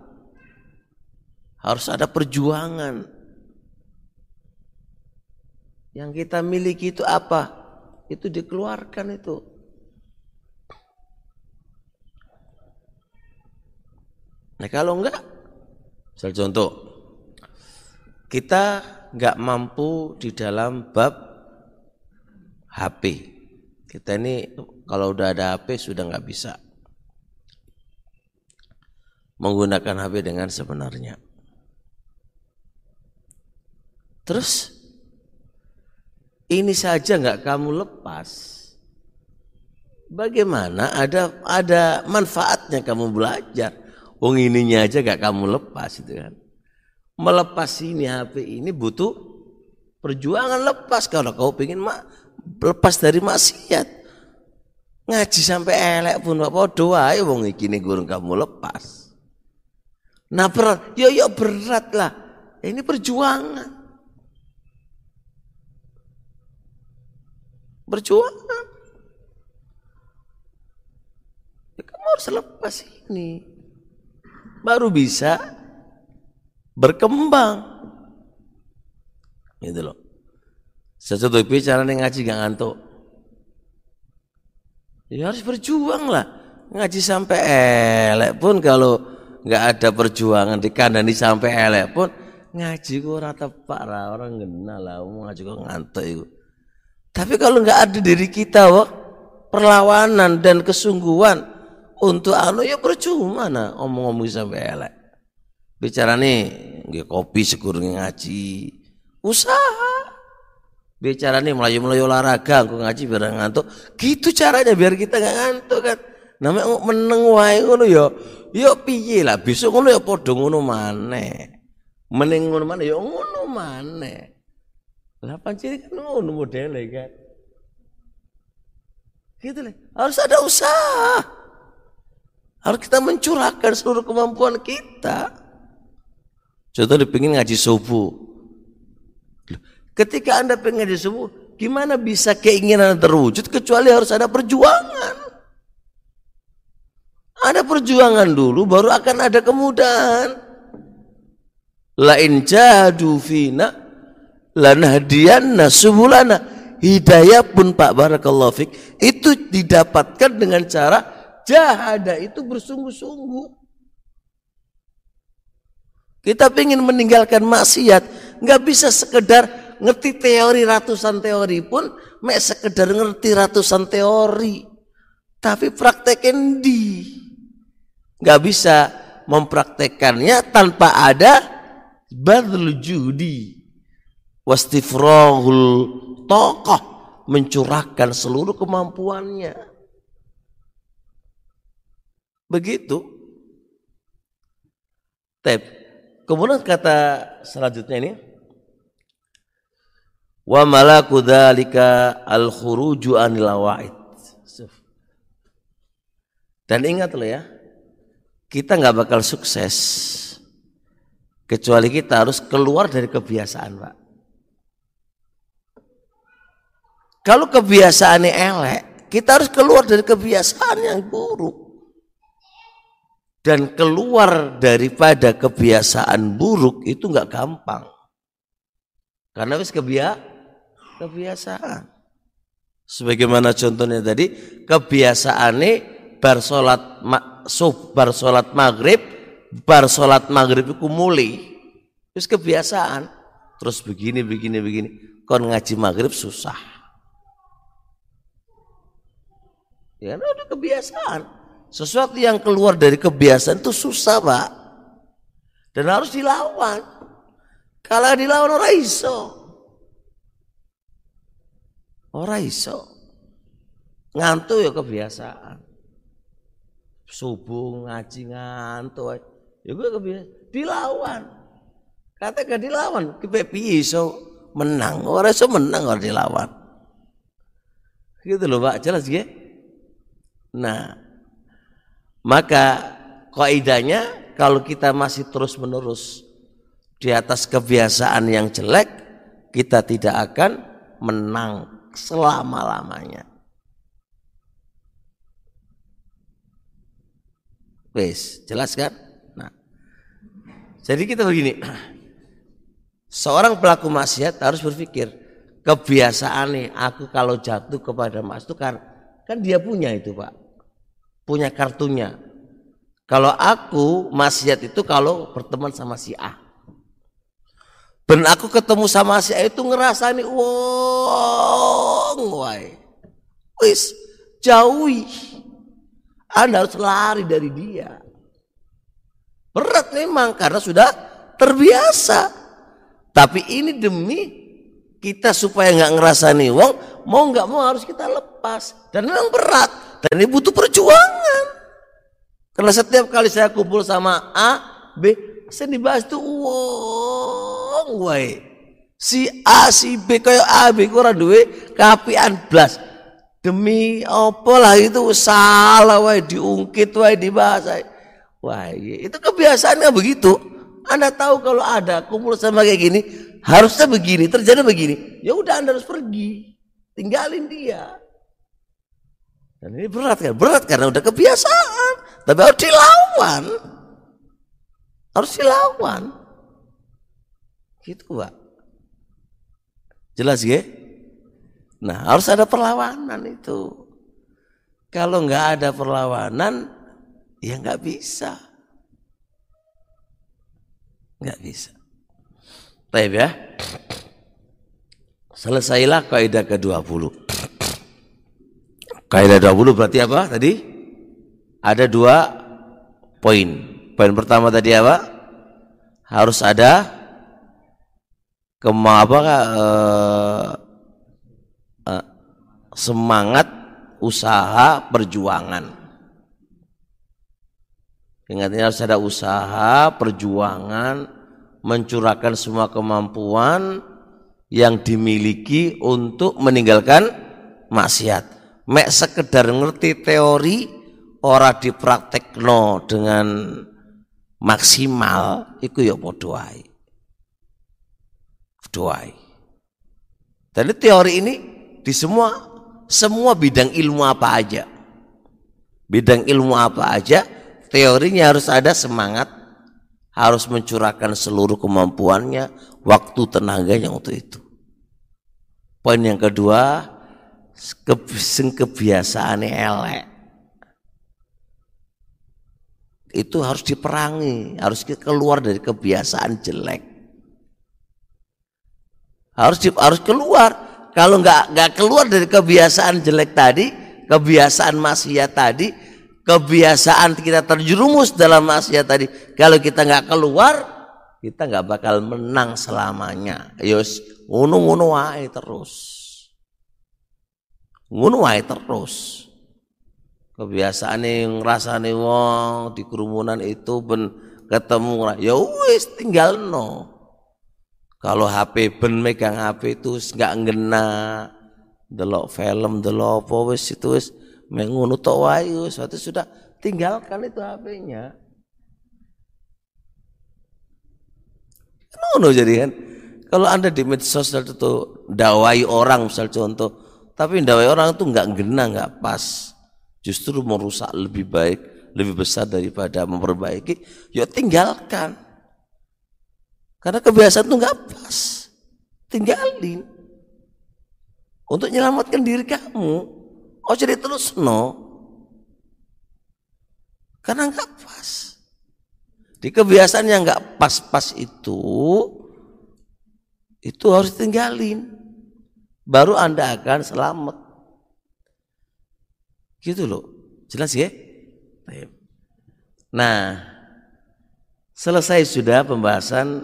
Harus ada perjuangan. Yang kita miliki itu apa? Itu dikeluarkan itu. Nah kalau enggak, misal contoh, kita enggak mampu di dalam bab HP. Kita ini kalau udah ada HP sudah nggak bisa menggunakan HP dengan sebenarnya. Terus ini saja nggak kamu lepas. Bagaimana ada ada manfaatnya kamu belajar? Wong ininya aja gak kamu lepas itu kan. Melepas ini HP ini butuh perjuangan lepas kalau kau pengen mak lepas dari maksiat. Ngaji sampai elek pun apa doa ya wong iki gurung kamu lepas. Nah berat, yo ya, yo ya berat lah. Ini perjuangan. Perjuangan. Ya, kamu harus lepas ini. Baru bisa berkembang. Gitu loh. Sesuatu bicara nih ngaji gak ngantuk. Ya harus berjuang lah. Ngaji sampai elek pun kalau nggak ada perjuangan di dikandani sampai elek pun ngaji kok rata tepak lah orang kenal lah ngaji kok ngantuk itu. Tapi kalau nggak ada diri kita wah perlawanan dan kesungguhan untuk anu ya percuma nah omong-omong sampai elek. Bicara nih nggak kopi sekurang ngaji. Usaha. Bicara nih melayu-melayu olahraga, aku ngaji biar ngantuk. Gitu caranya biar kita nggak ngantuk kan. Namanya meneng wae ngono ya. Ya piye lah besok ngono ya padha ngono maneh. Meneng ngono maneh ya ngono maneh. Lah pancen kan ngono modelnya kan. Gitu lah. Harus ada usaha. Harus kita mencurahkan seluruh kemampuan kita. Contoh dipingin ngaji subuh. Ketika Anda pengen ngaji subuh, gimana bisa keinginan terwujud kecuali harus ada perjuangan. Ada perjuangan dulu baru akan ada kemudahan. Lain jadu fina lanahdiyanna subulana. Hidayah pun Pak Barakallahu Fik itu didapatkan dengan cara jahada itu bersungguh-sungguh. Kita ingin meninggalkan maksiat, nggak bisa sekedar ngerti teori ratusan teori pun, mek sekedar ngerti ratusan teori, tapi praktekin di nggak bisa mempraktekannya tanpa ada badl judi wastifrahul tokoh mencurahkan seluruh kemampuannya begitu Tep. kemudian kata selanjutnya ini wa malaku dzalika al khuruju anil dan ingat loh ya kita nggak bakal sukses kecuali kita harus keluar dari kebiasaan, Pak. Kalau kebiasaannya elek, kita harus keluar dari kebiasaan yang buruk. Dan keluar daripada kebiasaan buruk itu nggak gampang. Karena wis kebia kebiasaan. Sebagaimana contohnya tadi, kebiasaannya bar salat sub bar salat maghrib bar salat maghrib itu muli terus kebiasaan terus begini begini begini kon ngaji maghrib susah ya nah, udah kebiasaan. Sesuatu yang keluar dari kebiasaan itu susah pak. Dan harus dilawan. Kalau dilawan orang iso. Orang iso. Ngantuk ya kebiasaan. Subuh ngaji ngantuk ya gue kebiasa dilawan. Kata gak dilawan kita iso? Menang. Orang iso menang kalau dilawan. Gitu loh pak. Jelas ya nah maka kaidahnya kalau kita masih terus menerus di atas kebiasaan yang jelek kita tidak akan menang selama-lamanya Wes, jelas kan? Nah. Jadi kita begini. Seorang pelaku maksiat harus berpikir, kebiasaan nih aku kalau jatuh kepada mas itu kan kan dia punya itu, Pak. Punya kartunya. Kalau aku maksiat itu kalau berteman sama si A. Dan aku ketemu sama si A itu ngerasa nih, wong, woi. Wis, jauhi anda harus lari dari dia. Berat memang karena sudah terbiasa. Tapi ini demi kita supaya nggak ngerasa nih wong mau nggak mau harus kita lepas dan memang berat dan ini butuh perjuangan karena setiap kali saya kumpul sama A B saya dibahas tuh wong wae si A si B kayak A B kurang duwe kapian blas Demi apa lah itu salah wae diungkit wae dibahas. Wah, iya. itu kebiasaannya begitu. Anda tahu kalau ada kumpul sama kayak gini, harusnya begini, terjadi begini. Ya udah Anda harus pergi. Tinggalin dia. Dan ini berat kan? Berat karena udah kebiasaan. Tapi harus dilawan. Harus dilawan. Gitu, Pak. Jelas ya? Nah harus ada perlawanan itu. Kalau nggak ada perlawanan, ya nggak bisa. Nggak bisa. Baik ya. Selesailah kaidah ke-20. Kaidah 20 berarti apa tadi? Ada dua poin. Poin pertama tadi apa? Harus ada kema apa eh, eh, semangat usaha perjuangan. Ingatnya harus ada usaha perjuangan mencurahkan semua kemampuan yang dimiliki untuk meninggalkan maksiat. Mek sekedar ngerti teori ora dipraktekno dengan maksimal iku ya padha wae. Doai. Dan teori ini di semua semua bidang ilmu apa aja. Bidang ilmu apa aja, teorinya harus ada semangat, harus mencurahkan seluruh kemampuannya, waktu tenaganya untuk itu. Poin yang kedua, kebiasaan elek. Itu harus diperangi, harus keluar dari kebiasaan jelek. Harus di, harus keluar. Kalau nggak nggak keluar dari kebiasaan jelek tadi, kebiasaan maksiat tadi, kebiasaan kita terjerumus dalam maksiat tadi. Kalau kita nggak keluar, kita nggak bakal menang selamanya. Ngono-ngono wae terus. Ngono wae terus. Kebiasaan yang rasane wong di kerumunan itu ben ketemu ya wis tinggal no. Kalau HP ben megang HP itu nggak ngena delok film delok apa wis itu wis mengono tok wae suatu sudah tinggalkan itu HP-nya. Ngono jadi kan. Kalau Anda di medsos itu dawai orang misal contoh, tapi dawai orang itu nggak gena, nggak pas. Justru merusak lebih baik, lebih besar daripada memperbaiki, ya tinggalkan. Karena kebiasaan itu nggak pas. Tinggalin. Untuk menyelamatkan diri kamu. Oh jadi terus no. Karena nggak pas. Di kebiasaan yang nggak pas-pas itu, itu harus tinggalin. Baru Anda akan selamat. Gitu loh. Jelas ya? Nah, selesai sudah pembahasan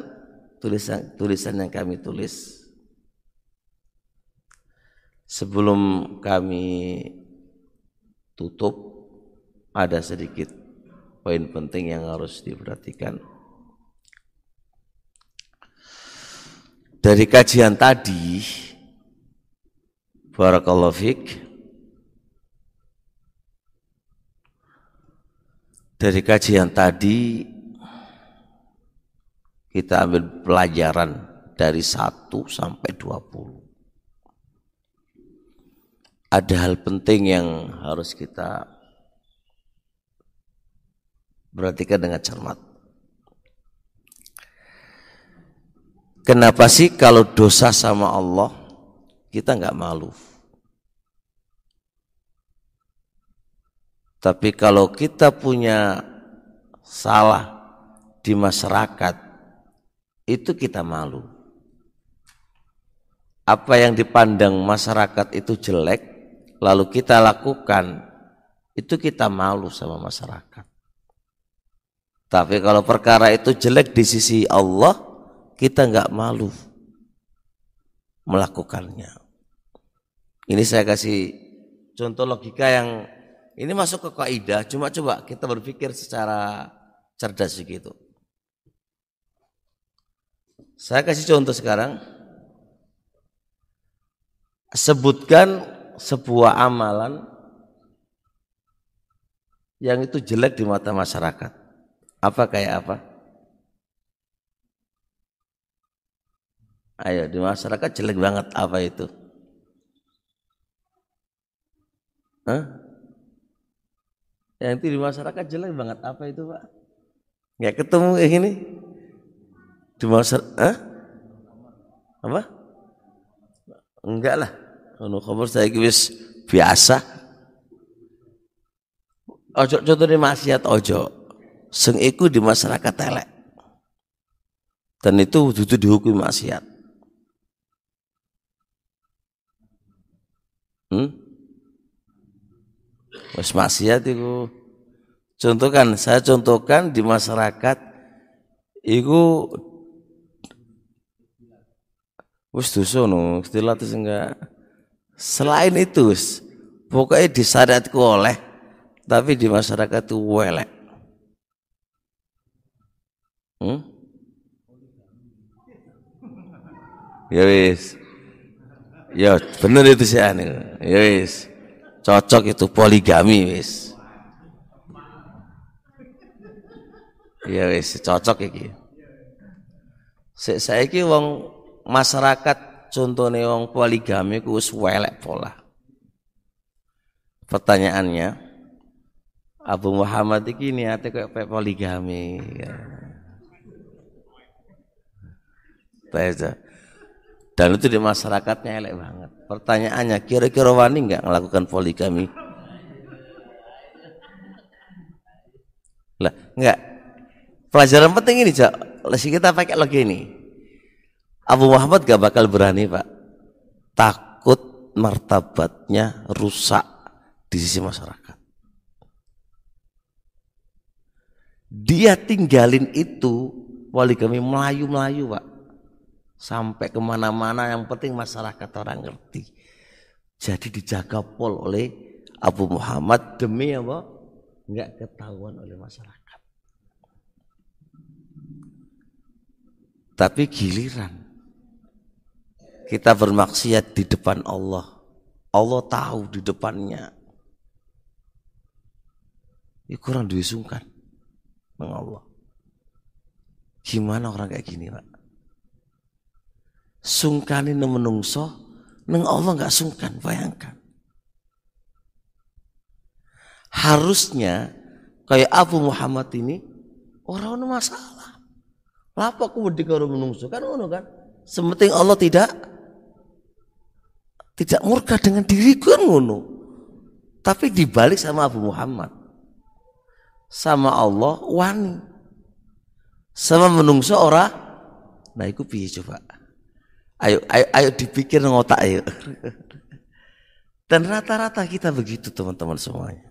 tulisan tulisan yang kami tulis. Sebelum kami tutup ada sedikit poin penting yang harus diperhatikan. Dari kajian tadi, Barakallahu Fik, dari kajian tadi kita ambil pelajaran dari 1 sampai 20. Ada hal penting yang harus kita perhatikan dengan cermat. Kenapa sih kalau dosa sama Allah kita nggak malu? Tapi kalau kita punya salah di masyarakat itu kita malu. Apa yang dipandang masyarakat itu jelek lalu kita lakukan itu kita malu sama masyarakat. Tapi kalau perkara itu jelek di sisi Allah kita nggak malu melakukannya. Ini saya kasih contoh logika yang ini masuk ke kaidah, cuma coba kita berpikir secara cerdas begitu. Saya kasih contoh sekarang. Sebutkan sebuah amalan yang itu jelek di mata masyarakat. Apa kayak apa? Ayo di masyarakat jelek banget apa itu? Hah? Yang itu di masyarakat jelek banget apa itu pak? Nggak ketemu kayak gini? Di masyarakat? Hah? Apa? enggak lah anu khamr saya wis biasa ojo contohnya maksiat ojo sing iku di masyarakat telek dan itu itu dihukum maksiat hmm? Wes maksiat itu contohkan saya contohkan di masyarakat itu wis dosa no istilah enggak selain itu pokoknya disyariatku oleh tapi di masyarakat itu welek hmm? ya wis ya bener itu sih ane ya wis cocok itu poligami wis ya wis cocok iki saya iki wong masyarakat contohnya wong poligami ku wis welek pola. Pertanyaannya, Abu Muhammad iki niate kayak poligami. Ya. Dan itu di masyarakatnya elek banget. Pertanyaannya, kira-kira wani nggak melakukan poligami? Lah, enggak. Pelajaran penting ini, Cak. Lesi kita pakai lagi ini. Abu Muhammad gak bakal berani pak takut martabatnya rusak di sisi masyarakat dia tinggalin itu wali kami melayu-melayu pak sampai ke mana-mana yang penting masyarakat orang ngerti jadi dijaga pol oleh Abu Muhammad demi apa nggak ketahuan oleh masyarakat tapi giliran kita bermaksiat di depan Allah. Allah tahu di depannya. Ya kurang diusungkan dengan Allah. Gimana orang kayak gini, Pak? Sungkan ini menungso, neng Allah nggak sungkan, bayangkan. Harusnya kayak Abu Muhammad ini orang orang masalah. Lapa aku mendengar menungso kan ono kan? Sementing Allah tidak tidak murka dengan diriku kan ngono. Tapi dibalik sama Abu Muhammad. Sama Allah wani. Sama menungso ora. Nah itu piye coba. Ayo, ayo, ayo dipikir ngotak ayo. Dan rata-rata kita begitu teman-teman semuanya.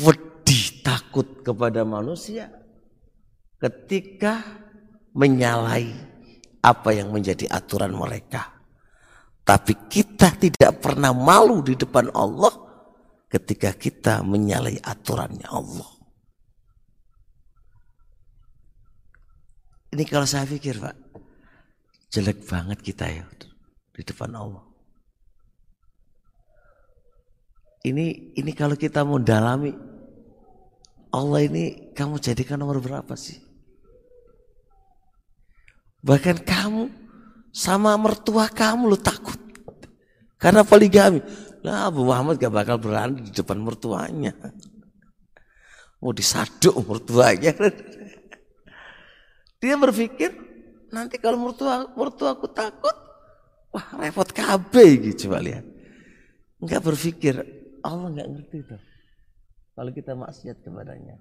Wedi takut kepada manusia ketika menyalahi apa yang menjadi aturan mereka. Tapi kita tidak pernah malu di depan Allah ketika kita menyalahi aturannya Allah. Ini kalau saya pikir Pak, jelek banget kita ya di depan Allah. Ini ini kalau kita mau dalami Allah ini kamu jadikan nomor berapa sih? Bahkan kamu sama mertua kamu lu takut. Karena poligami. Lah Abu Muhammad gak bakal berani di depan mertuanya. Mau disaduk mertuanya. Dia berpikir nanti kalau mertua aku takut, wah repot KB gitu coba lihat. Enggak berpikir Allah nggak ngerti tuh. Kalau kita maksiat kepadanya.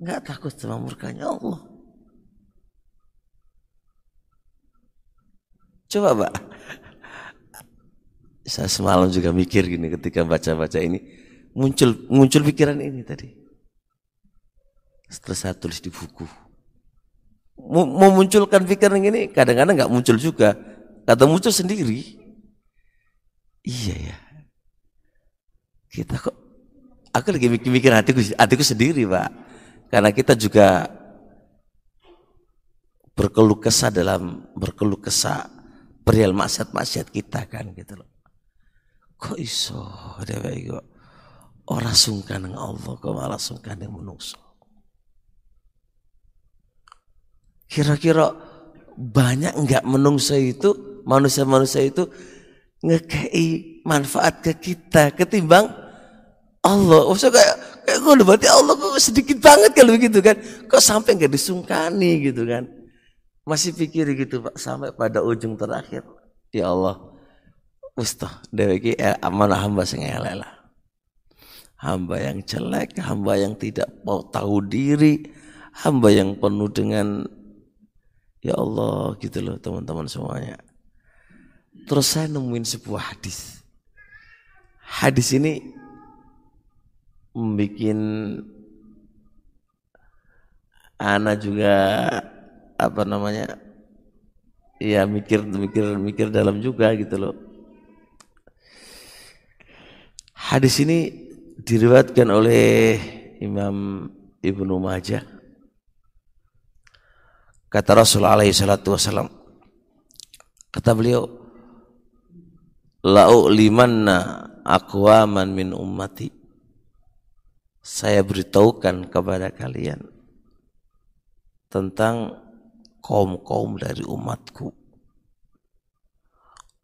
Enggak takut sama murkanya Allah. Coba Pak. Saya semalam juga mikir gini ketika baca-baca ini. Muncul muncul pikiran ini tadi. Setelah saya tulis di buku. Memunculkan pikiran ini kadang-kadang nggak muncul juga. Kata muncul sendiri. Iya ya. Kita kok aku lagi mikir-mikir hatiku hatiku sendiri, Pak. Karena kita juga berkeluh kesah dalam berkeluh kesah perihal maksiat-maksiat kita kan gitu loh. Kok iso dewe kok ora sungkan dengan Allah kok malah sungkan dengan manusia. Kira-kira banyak enggak menungso itu manusia-manusia itu ngekei manfaat ke kita ketimbang Allah. Maksudnya kayak kayak gue berarti Allah kok sedikit banget kalau begitu kan. Kok sampai enggak disungkani gitu kan. Masih pikir gitu Pak sampai pada ujung terakhir. Ya Allah, Ustaz, dewi eh, amanah hamba lah. Hamba yang jelek, hamba yang tidak mau tahu diri, hamba yang penuh dengan ya Allah gitu loh teman-teman semuanya. Terus saya nemuin sebuah hadis. Hadis ini membuat Ana juga apa namanya ya mikir mikir mikir dalam juga gitu loh. Hadis ini diriwayatkan oleh Imam Ibnu Majah. Kata Rasulullah alaihi salatu wasallam. Kata beliau, "La'u limanna aqwaman min ummati." Saya beritahukan kepada kalian tentang kaum-kaum dari umatku.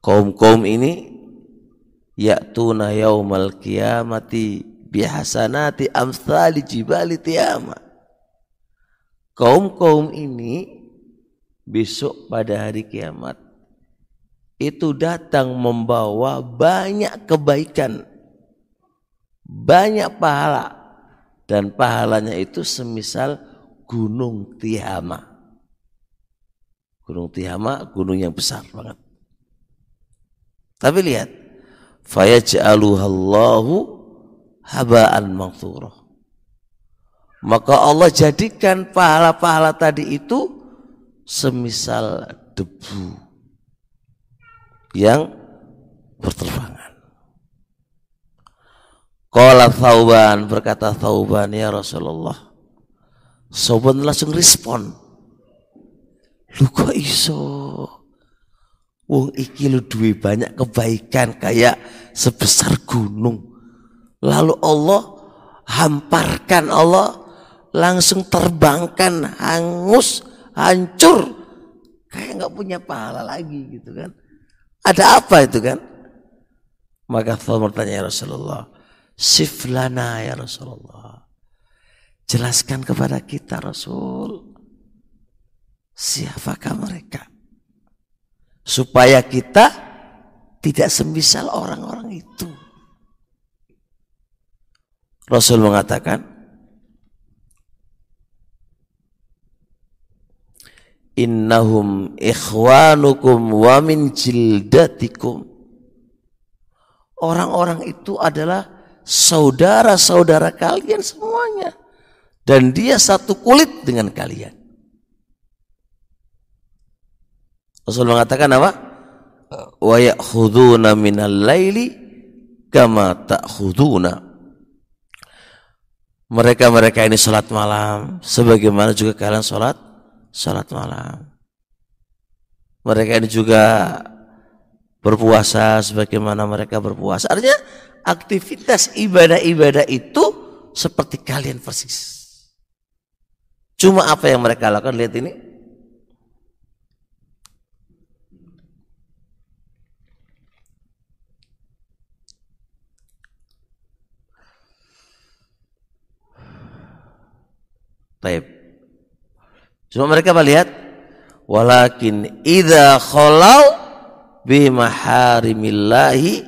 Kaum-kaum ini ya'tuna yaumal qiyamati bihasanati amsali jibali tiyama. Kaum-kaum ini besok pada hari kiamat itu datang membawa banyak kebaikan, banyak pahala, dan pahalanya itu semisal Gunung Tihama. Gunung Tihama gunung yang besar banget. Tapi lihat, fayaj'aluhallahu haba'an. Maka Allah jadikan pahala-pahala tadi itu semisal debu yang berterbangan. Qala Thauban berkata Thauban ya Rasulullah Sobat langsung respon. Lu kok iso? Wong iki lu duwe banyak kebaikan kayak sebesar gunung. Lalu Allah hamparkan Allah langsung terbangkan hangus hancur kayak nggak punya pahala lagi gitu kan ada apa itu kan maka Allah bertanya ya Rasulullah siflana ya Rasulullah Jelaskan kepada kita Rasul. Siapakah mereka? Supaya kita tidak semisal orang-orang itu. Rasul mengatakan, Innahum ikhwanukum wa min jildatikum. Orang-orang itu adalah saudara-saudara kalian semuanya dan dia satu kulit dengan kalian. Rasul mengatakan apa? Wa ya'khuduna minal laili kama ta'khuduna. Mereka-mereka ini salat malam sebagaimana juga kalian salat salat malam. Mereka ini juga berpuasa sebagaimana mereka berpuasa. Artinya aktivitas ibadah-ibadah itu seperti kalian persis. Cuma apa yang mereka lakukan lihat ini. Taib. Cuma mereka melihat walakin idza khalau bi maharimillahi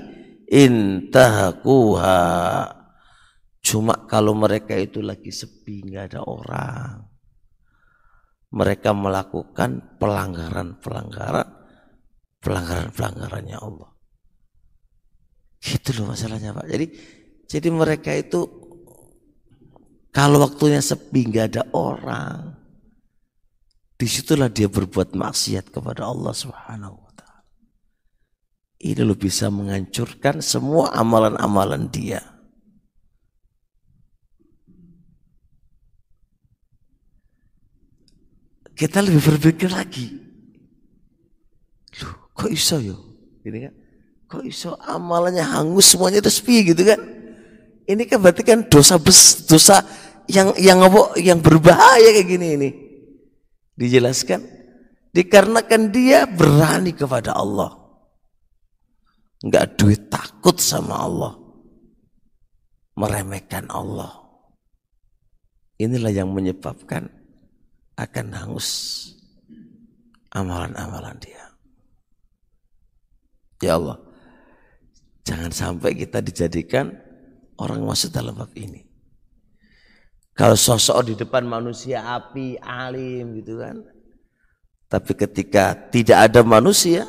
intahakuha. Cuma kalau mereka itu lagi sepi nggak ada orang mereka melakukan pelanggaran-pelanggaran pelanggaran-pelanggarannya Allah. Gitu loh masalahnya Pak. Jadi jadi mereka itu kalau waktunya sepi nggak ada orang, di situlah dia berbuat maksiat kepada Allah Subhanahu Wa Taala. Ini lo bisa menghancurkan semua amalan-amalan dia. kita lebih berpikir lagi. Loh, kok iso yo? Ini kan, kok iso amalannya hangus semuanya itu sepi gitu kan? Ini kan berarti kan dosa bes, dosa yang yang apa yang berbahaya kayak gini ini. Dijelaskan dikarenakan dia berani kepada Allah. Enggak duit takut sama Allah. Meremehkan Allah. Inilah yang menyebabkan akan hangus amalan-amalan dia. Ya Allah, jangan sampai kita dijadikan orang masuk dalam bab ini. Kalau sosok di depan manusia api, alim gitu kan. Tapi ketika tidak ada manusia,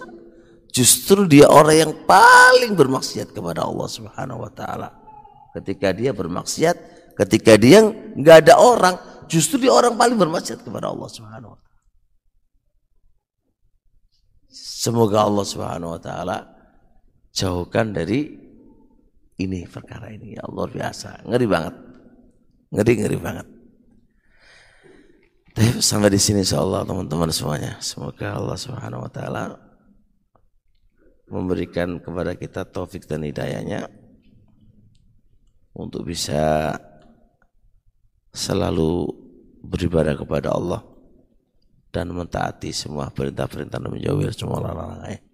justru dia orang yang paling bermaksiat kepada Allah Subhanahu wa taala. Ketika dia bermaksiat, ketika dia nggak ada orang, justru dia orang paling bermaksiat kepada Allah Subhanahu wa taala. Semoga Allah Subhanahu wa taala jauhkan dari ini perkara ini. Ya Allah biasa, ngeri banget. Ngeri ngeri banget. Tapi sampai di sini insyaallah teman-teman semuanya. Semoga Allah Subhanahu wa taala memberikan kepada kita taufik dan hidayahnya untuk bisa selalu beribadah kepada Allah dan mentaati semua perintah-perintah dan menjauhi semua larangan.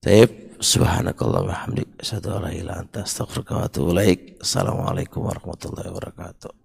Taib subhanakallah wa hamdik asyhadu an la anta. Assalamualaikum warahmatullahi wabarakatuh.